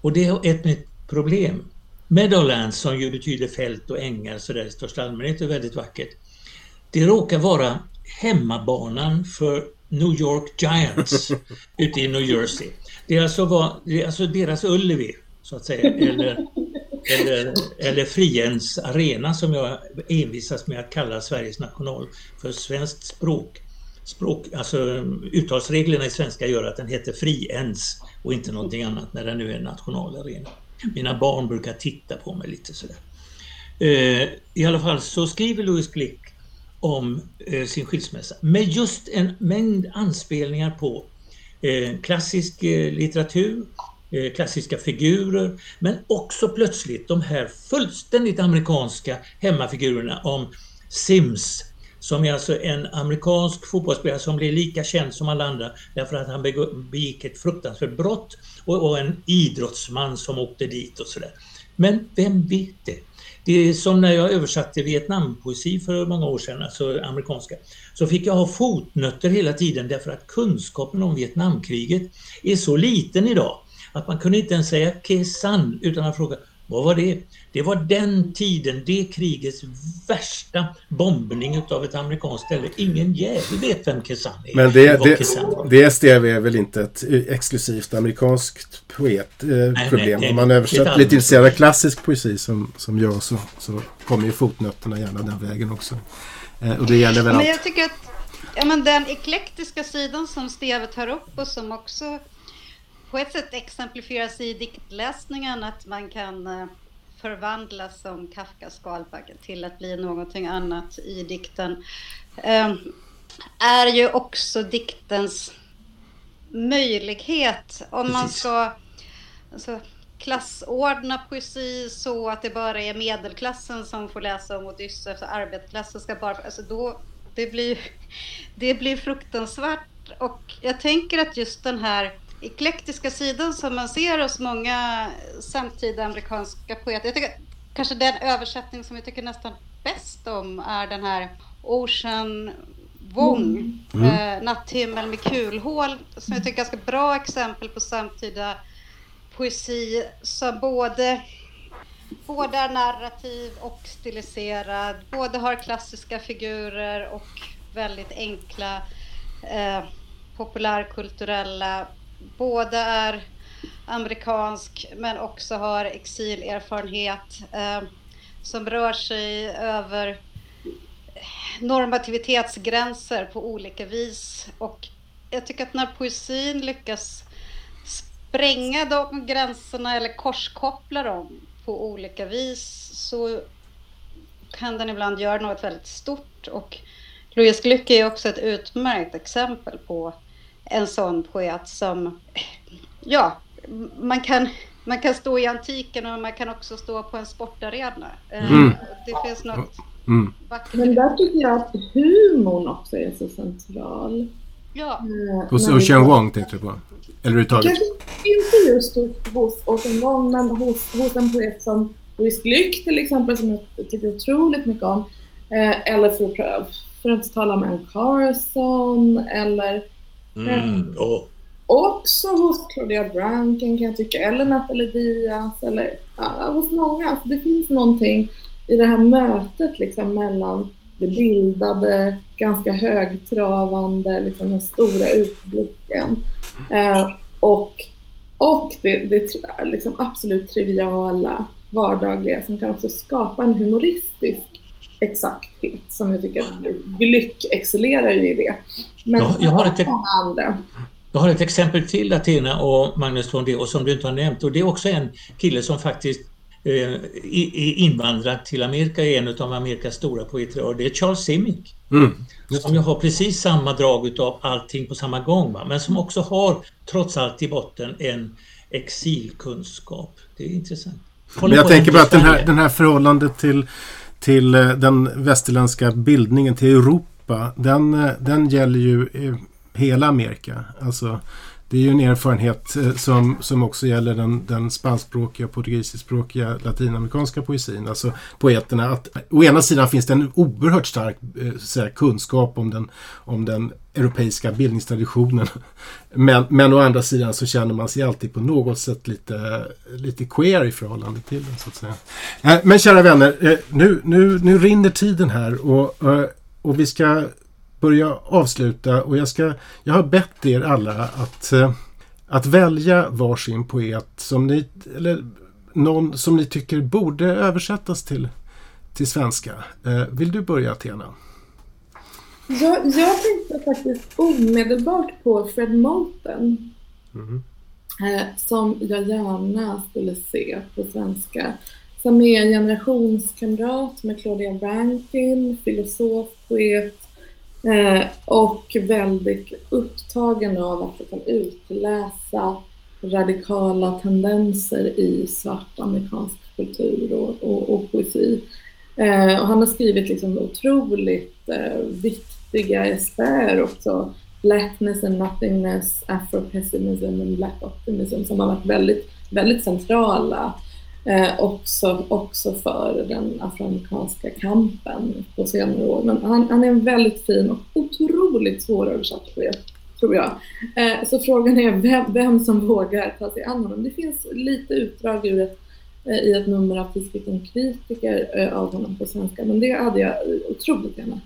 Och det är ett nytt problem. Meadowlands som ju betyder fält och ängar sådär i största allmänhet är väldigt vackert. Det råkar vara hemmabanan för New York Giants ute i New Jersey. Det är alltså, var, det är alltså deras Ullevi, så att säga, eller, eller, eller Friends arena som jag envisas med att kalla Sveriges national för svenskt språk. språk alltså, uttalsreglerna i svenska gör att den heter Friends och inte någonting annat när den nu är nationalarena. Mina barn brukar titta på mig lite sådär. Eh, I alla fall så skriver Louis Glick om eh, sin skilsmässa med just en mängd anspelningar på eh, klassisk eh, litteratur, eh, klassiska figurer, men också plötsligt de här fullständigt amerikanska hemmafigurerna om Sims som är alltså en amerikansk fotbollsspelare som blev lika känd som alla andra därför att han begick ett fruktansvärt brott och, och en idrottsman som åkte dit och sådär. Men vem vet det? Det är som när jag översatte Vietnampoesi för många år sedan, alltså amerikanska, så fick jag ha fotnötter hela tiden därför att kunskapen om Vietnamkriget är så liten idag att man kunde inte ens säga Kesan utan att fråga vad var det? Det var den tiden, det krigets värsta bombning utav ett amerikanskt ställe. Ingen jävel vet vem Kesan är. Men det, det, det SDV är väl inte ett exklusivt amerikanskt poetproblem. Eh, nej, nej, Om man översätter lite intresserad av klassisk poesi som, som jag så, så kommer ju fotnötterna gärna den vägen också. Eh, och det gäller väl men jag tycker att ja, men den eklektiska sidan som Steve tar upp och som också på ett sätt exemplifieras i diktläsningen att man kan eh, förvandlas som Kafkas Skalbaggen till att bli någonting annat i dikten. Ehm, är ju också diktens möjlighet. Om man ska alltså, klassordna poesi så att det bara är medelklassen som får läsa om Odysseus och arbetarklassen ska bara... Alltså då, det, blir, det blir fruktansvärt. Och jag tänker att just den här eklektiska sidan som man ser hos många samtida amerikanska poeter. Jag tycker kanske den översättning som jag tycker nästan bäst om är den här Ocean Wong, mm. eh, Natthimmel med kulhål, som jag tycker är ett ganska bra exempel på samtida poesi som både, både är narrativ och stiliserad, både har klassiska figurer och väldigt enkla eh, populärkulturella både är amerikansk men också har exilerfarenhet eh, som rör sig över normativitetsgränser på olika vis. Och jag tycker att när poesin lyckas spränga de gränserna eller korskoppla dem på olika vis så kan den ibland göra något väldigt stort. Och Louise Glück är också ett utmärkt exempel på en sån poet som, ja, man kan, man kan stå i antiken och man kan också stå på en sportarena. Eh, mm. Det finns något mm. vackert. Men där tycker jag att humorn också är så central. Ja. Eh, hos Ocean Wong tänkte du på? Eller överhuvudtaget? Kanske inte just hos Ocean Wong, men hos, hos en poet som Louise Glück till exempel, som jag tycker otroligt mycket om. Eh, eller för, för att inte tala om Anne Carson, eller Mm. Och... Också hos Claudia Branken kan jag tycka, eller Nathalie Diaz, eller ja, hos många. Alltså det finns någonting i det här mötet liksom mellan det bildade, ganska högtravande, liksom den stora utblicken eh, och, och det, det liksom absolut triviala, vardagliga som kan också skapa en humoristisk exakthet som jag tycker Glück excellerar ju i det. Men ja, jag, har ett, andra. jag har ett exempel till Athena och Magnus från det och som du inte har nämnt och det är också en kille som faktiskt eh, är invandrad till Amerika, är en av Amerikas stora poeter och det är Charles Simic. Mm. Som ju har precis samma drag utav allting på samma gång va? men som också har trots allt i botten en exilkunskap. Det är intressant. men jag tänker bara att den här, den här förhållandet till till eh, den västerländska bildningen, till Europa, den, eh, den gäller ju hela Amerika. Alltså, det är ju en erfarenhet eh, som, som också gäller den, den spanskspråkiga, portugisiskspråkiga, latinamerikanska poesin. Alltså poeterna. Att, å ena sidan finns det en oerhört stark här, kunskap om den, om den europeiska bildningstraditionen. Men, men å andra sidan så känner man sig alltid på något sätt lite, lite queer i förhållande till den. Så att säga. Eh, men kära vänner, eh, nu, nu, nu rinner tiden här och, eh, och vi ska börja avsluta och jag, ska, jag har bett er alla att, att välja varsin poet som ni, eller någon som ni tycker borde översättas till, till svenska. Vill du börja Athena? Jag, jag tänkte faktiskt omedelbart på Fred Moulton. Mm. Eh, som jag gärna skulle se på svenska. Som är en generationskamrat med Claudia Rankin, filosof, poet eh, och väldigt upptagen av att jag kan utläsa radikala tendenser i svart amerikansk kultur och, och, och poesi. Eh, och han har skrivit liksom otroligt eh, viktiga essäer också. Blackness and nothingness, afropessimism and black optimism som har varit väldigt, väldigt centrala eh, också, också för den afroamerikanska kampen på senare år. Men han, han är en väldigt fin och otroligt svåröversatt poet, tror jag. Eh, så frågan är vem, vem som vågar ta sig an honom. Det finns lite utdrag ur ett Eh, i ett nummer av tidskriften Kritiker eh, av honom på svenska. Men det hade jag otroligt gärna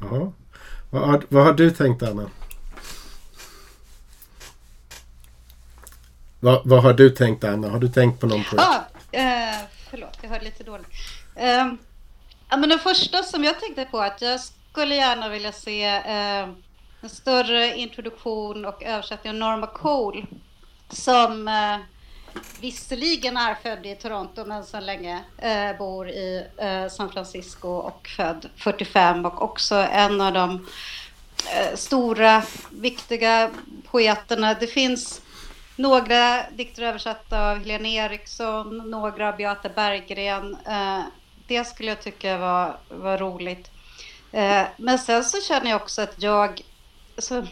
Ja. Vad, har, vad har du tänkt Anna? Vad, vad, har du tänkt Anna? Har du tänkt på någon projekt? Ah, eh, förlåt, jag hörde lite dåligt. Eh, ja, men det första som jag tänkte på att jag skulle gärna vilja se eh, en större introduktion och översättning av Norma Cole som eh, visserligen är född i Toronto men sedan länge eh, bor i eh, San Francisco och född 45 och också en av de eh, stora, viktiga poeterna. Det finns några dikter översatta av Helene Eriksson, några av Beata Berggren. Eh, det skulle jag tycka var, var roligt. Eh, men sen så känner jag också att jag... Alltså,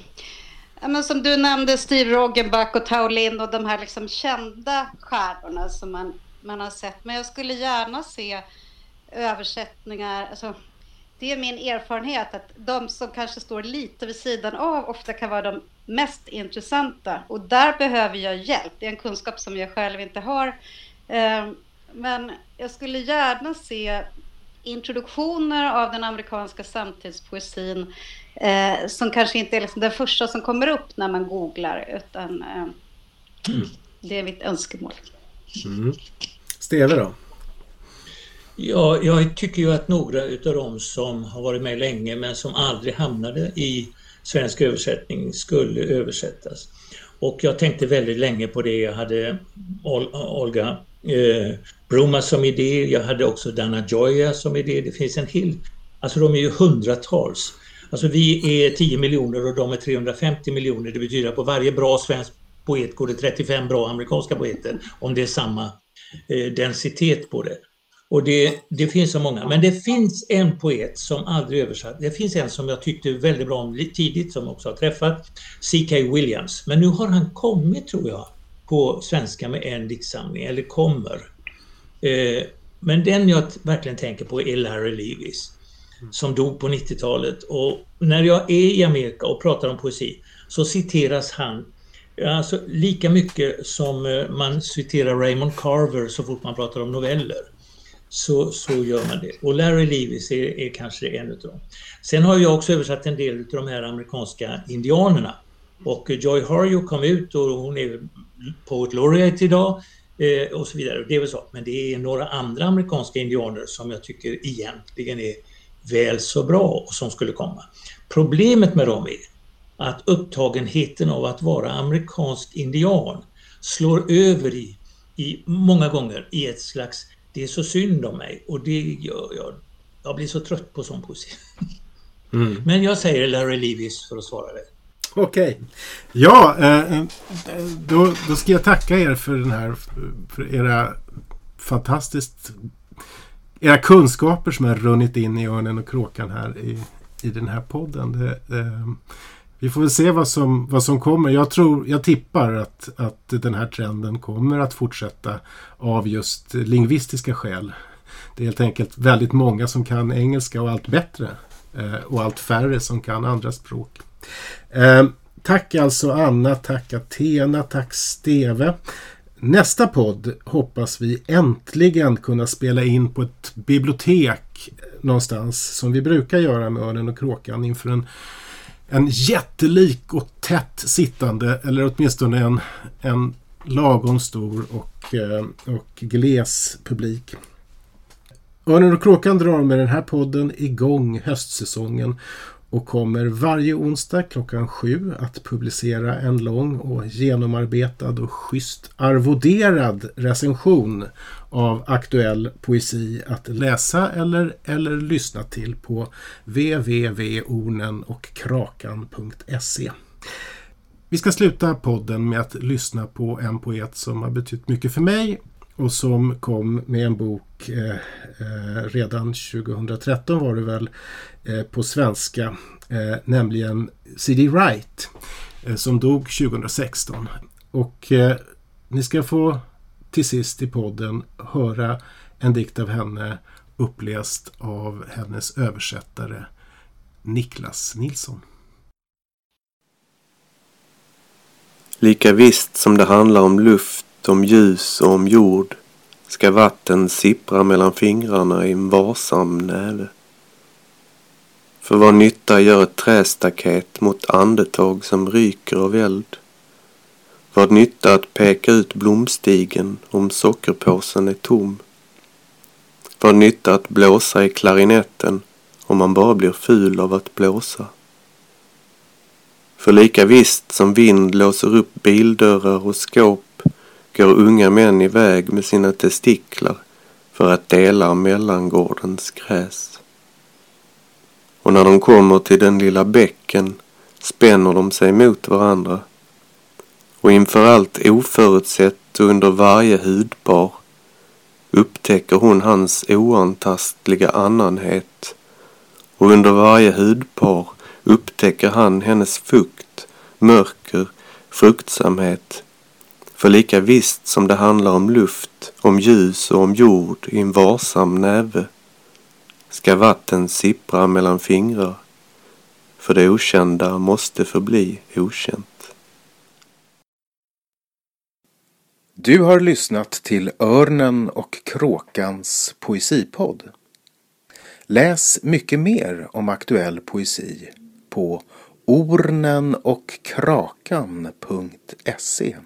men som du nämnde, Steve Roggenback och Tao Lin och de här liksom kända stjärnorna som man, man har sett. Men jag skulle gärna se översättningar. Alltså, det är min erfarenhet att de som kanske står lite vid sidan av ofta kan vara de mest intressanta. Och där behöver jag hjälp. Det är en kunskap som jag själv inte har. Eh, men jag skulle gärna se introduktioner av den amerikanska samtidspoesin eh, som kanske inte är liksom den första som kommer upp när man googlar, utan eh, mm. det är mitt önskemål. Mm. Steve då? Ja, jag tycker ju att några utav dem som har varit med länge men som aldrig hamnade i svensk översättning skulle översättas. Och jag tänkte väldigt länge på det. Jag hade Ol Olga eh, Bruma som idé, jag hade också Dana Joya som idé. Det finns en hel, alltså de är ju hundratals. Alltså vi är 10 miljoner och de är 350 miljoner. Det betyder att på varje bra svensk poet går det 35 bra amerikanska poeter om det är samma eh, densitet på det. Och det, det finns så många. Men det finns en poet som aldrig översatt. Det finns en som jag tyckte väldigt bra om tidigt som också har träffat. C.K. Williams. Men nu har han kommit tror jag på svenska med en diktsamling, eller kommer. Eh, men den jag verkligen tänker på är Larry Lewis som dog på 90-talet. Och när jag är i Amerika och pratar om poesi så citeras han alltså, lika mycket som eh, man citerar Raymond Carver så fort man pratar om noveller. Så, så gör man det. Och Larry Lewis är, är kanske en utav dem. Sen har jag också översatt en del av de här amerikanska indianerna. Och Joy Harjo kom ut och hon är Poet Laureate idag eh, och så vidare. Det är väl så. Men det är några andra amerikanska indianer som jag tycker egentligen är väl så bra och som skulle komma. Problemet med dem är att upptagenheten av att vara amerikansk indian slår över i, i många gånger i ett slags det är så synd om mig och det gör jag. Jag blir så trött på sån poesi. Mm. Men jag säger Larry Lewis för att svara dig. Okej. Okay. Ja, eh, eh, då, då ska jag tacka er för den här för era fantastiskt era kunskaper som har runnit in i Örnen och Kråkan här i, i den här podden. Det, eh, vi får väl se vad som, vad som kommer. Jag, tror, jag tippar att, att den här trenden kommer att fortsätta av just lingvistiska skäl. Det är helt enkelt väldigt många som kan engelska och allt bättre. Eh, och allt färre som kan andra språk. Eh, tack alltså Anna, tack Athena, tack Steve. Nästa podd hoppas vi äntligen kunna spela in på ett bibliotek någonstans som vi brukar göra med Örnen och Kråkan inför en, en jättelik och tätt sittande eller åtminstone en, en lagom stor och, eh, och gles publik. Örnen och Kråkan drar med den här podden igång höstsäsongen och kommer varje onsdag klockan sju att publicera en lång och genomarbetad och schysst arvoderad recension av aktuell poesi att läsa eller, eller lyssna till på www.ornenochkrakan.se. Vi ska sluta podden med att lyssna på en poet som har betytt mycket för mig och som kom med en bok eh, eh, redan 2013 var det väl eh, på svenska, eh, nämligen C.D. Wright eh, som dog 2016. Och eh, ni ska få till sist i podden höra en dikt av henne uppläst av hennes översättare Niklas Nilsson. Lika visst som det handlar om luft, om ljus och om jord ska vatten sippra mellan fingrarna i en varsam näve. För vad nytta gör ett trästaket mot andetag som ryker av eld? Vad nytta att peka ut blomstigen om sockerpåsen är tom? Vad nytta att blåsa i klarinetten om man bara blir ful av att blåsa? För lika visst som vind låser upp bildörrar och skåp går unga män iväg med sina testiklar för att dela mellangårdens gräs. Och när de kommer till den lilla bäcken spänner de sig mot varandra och inför allt oförutsett och under varje hudpar upptäcker hon hans oantastliga annanhet och under varje hudpar upptäcker han hennes fukt, mörker, fruktsamhet. För lika visst som det handlar om luft, om ljus och om jord i en varsam näve ska vatten sippra mellan fingrar, för det okända måste förbli okänt. Du har lyssnat till Örnen och kråkans poesipodd. Läs mycket mer om aktuell poesi på ornenochkrakan.se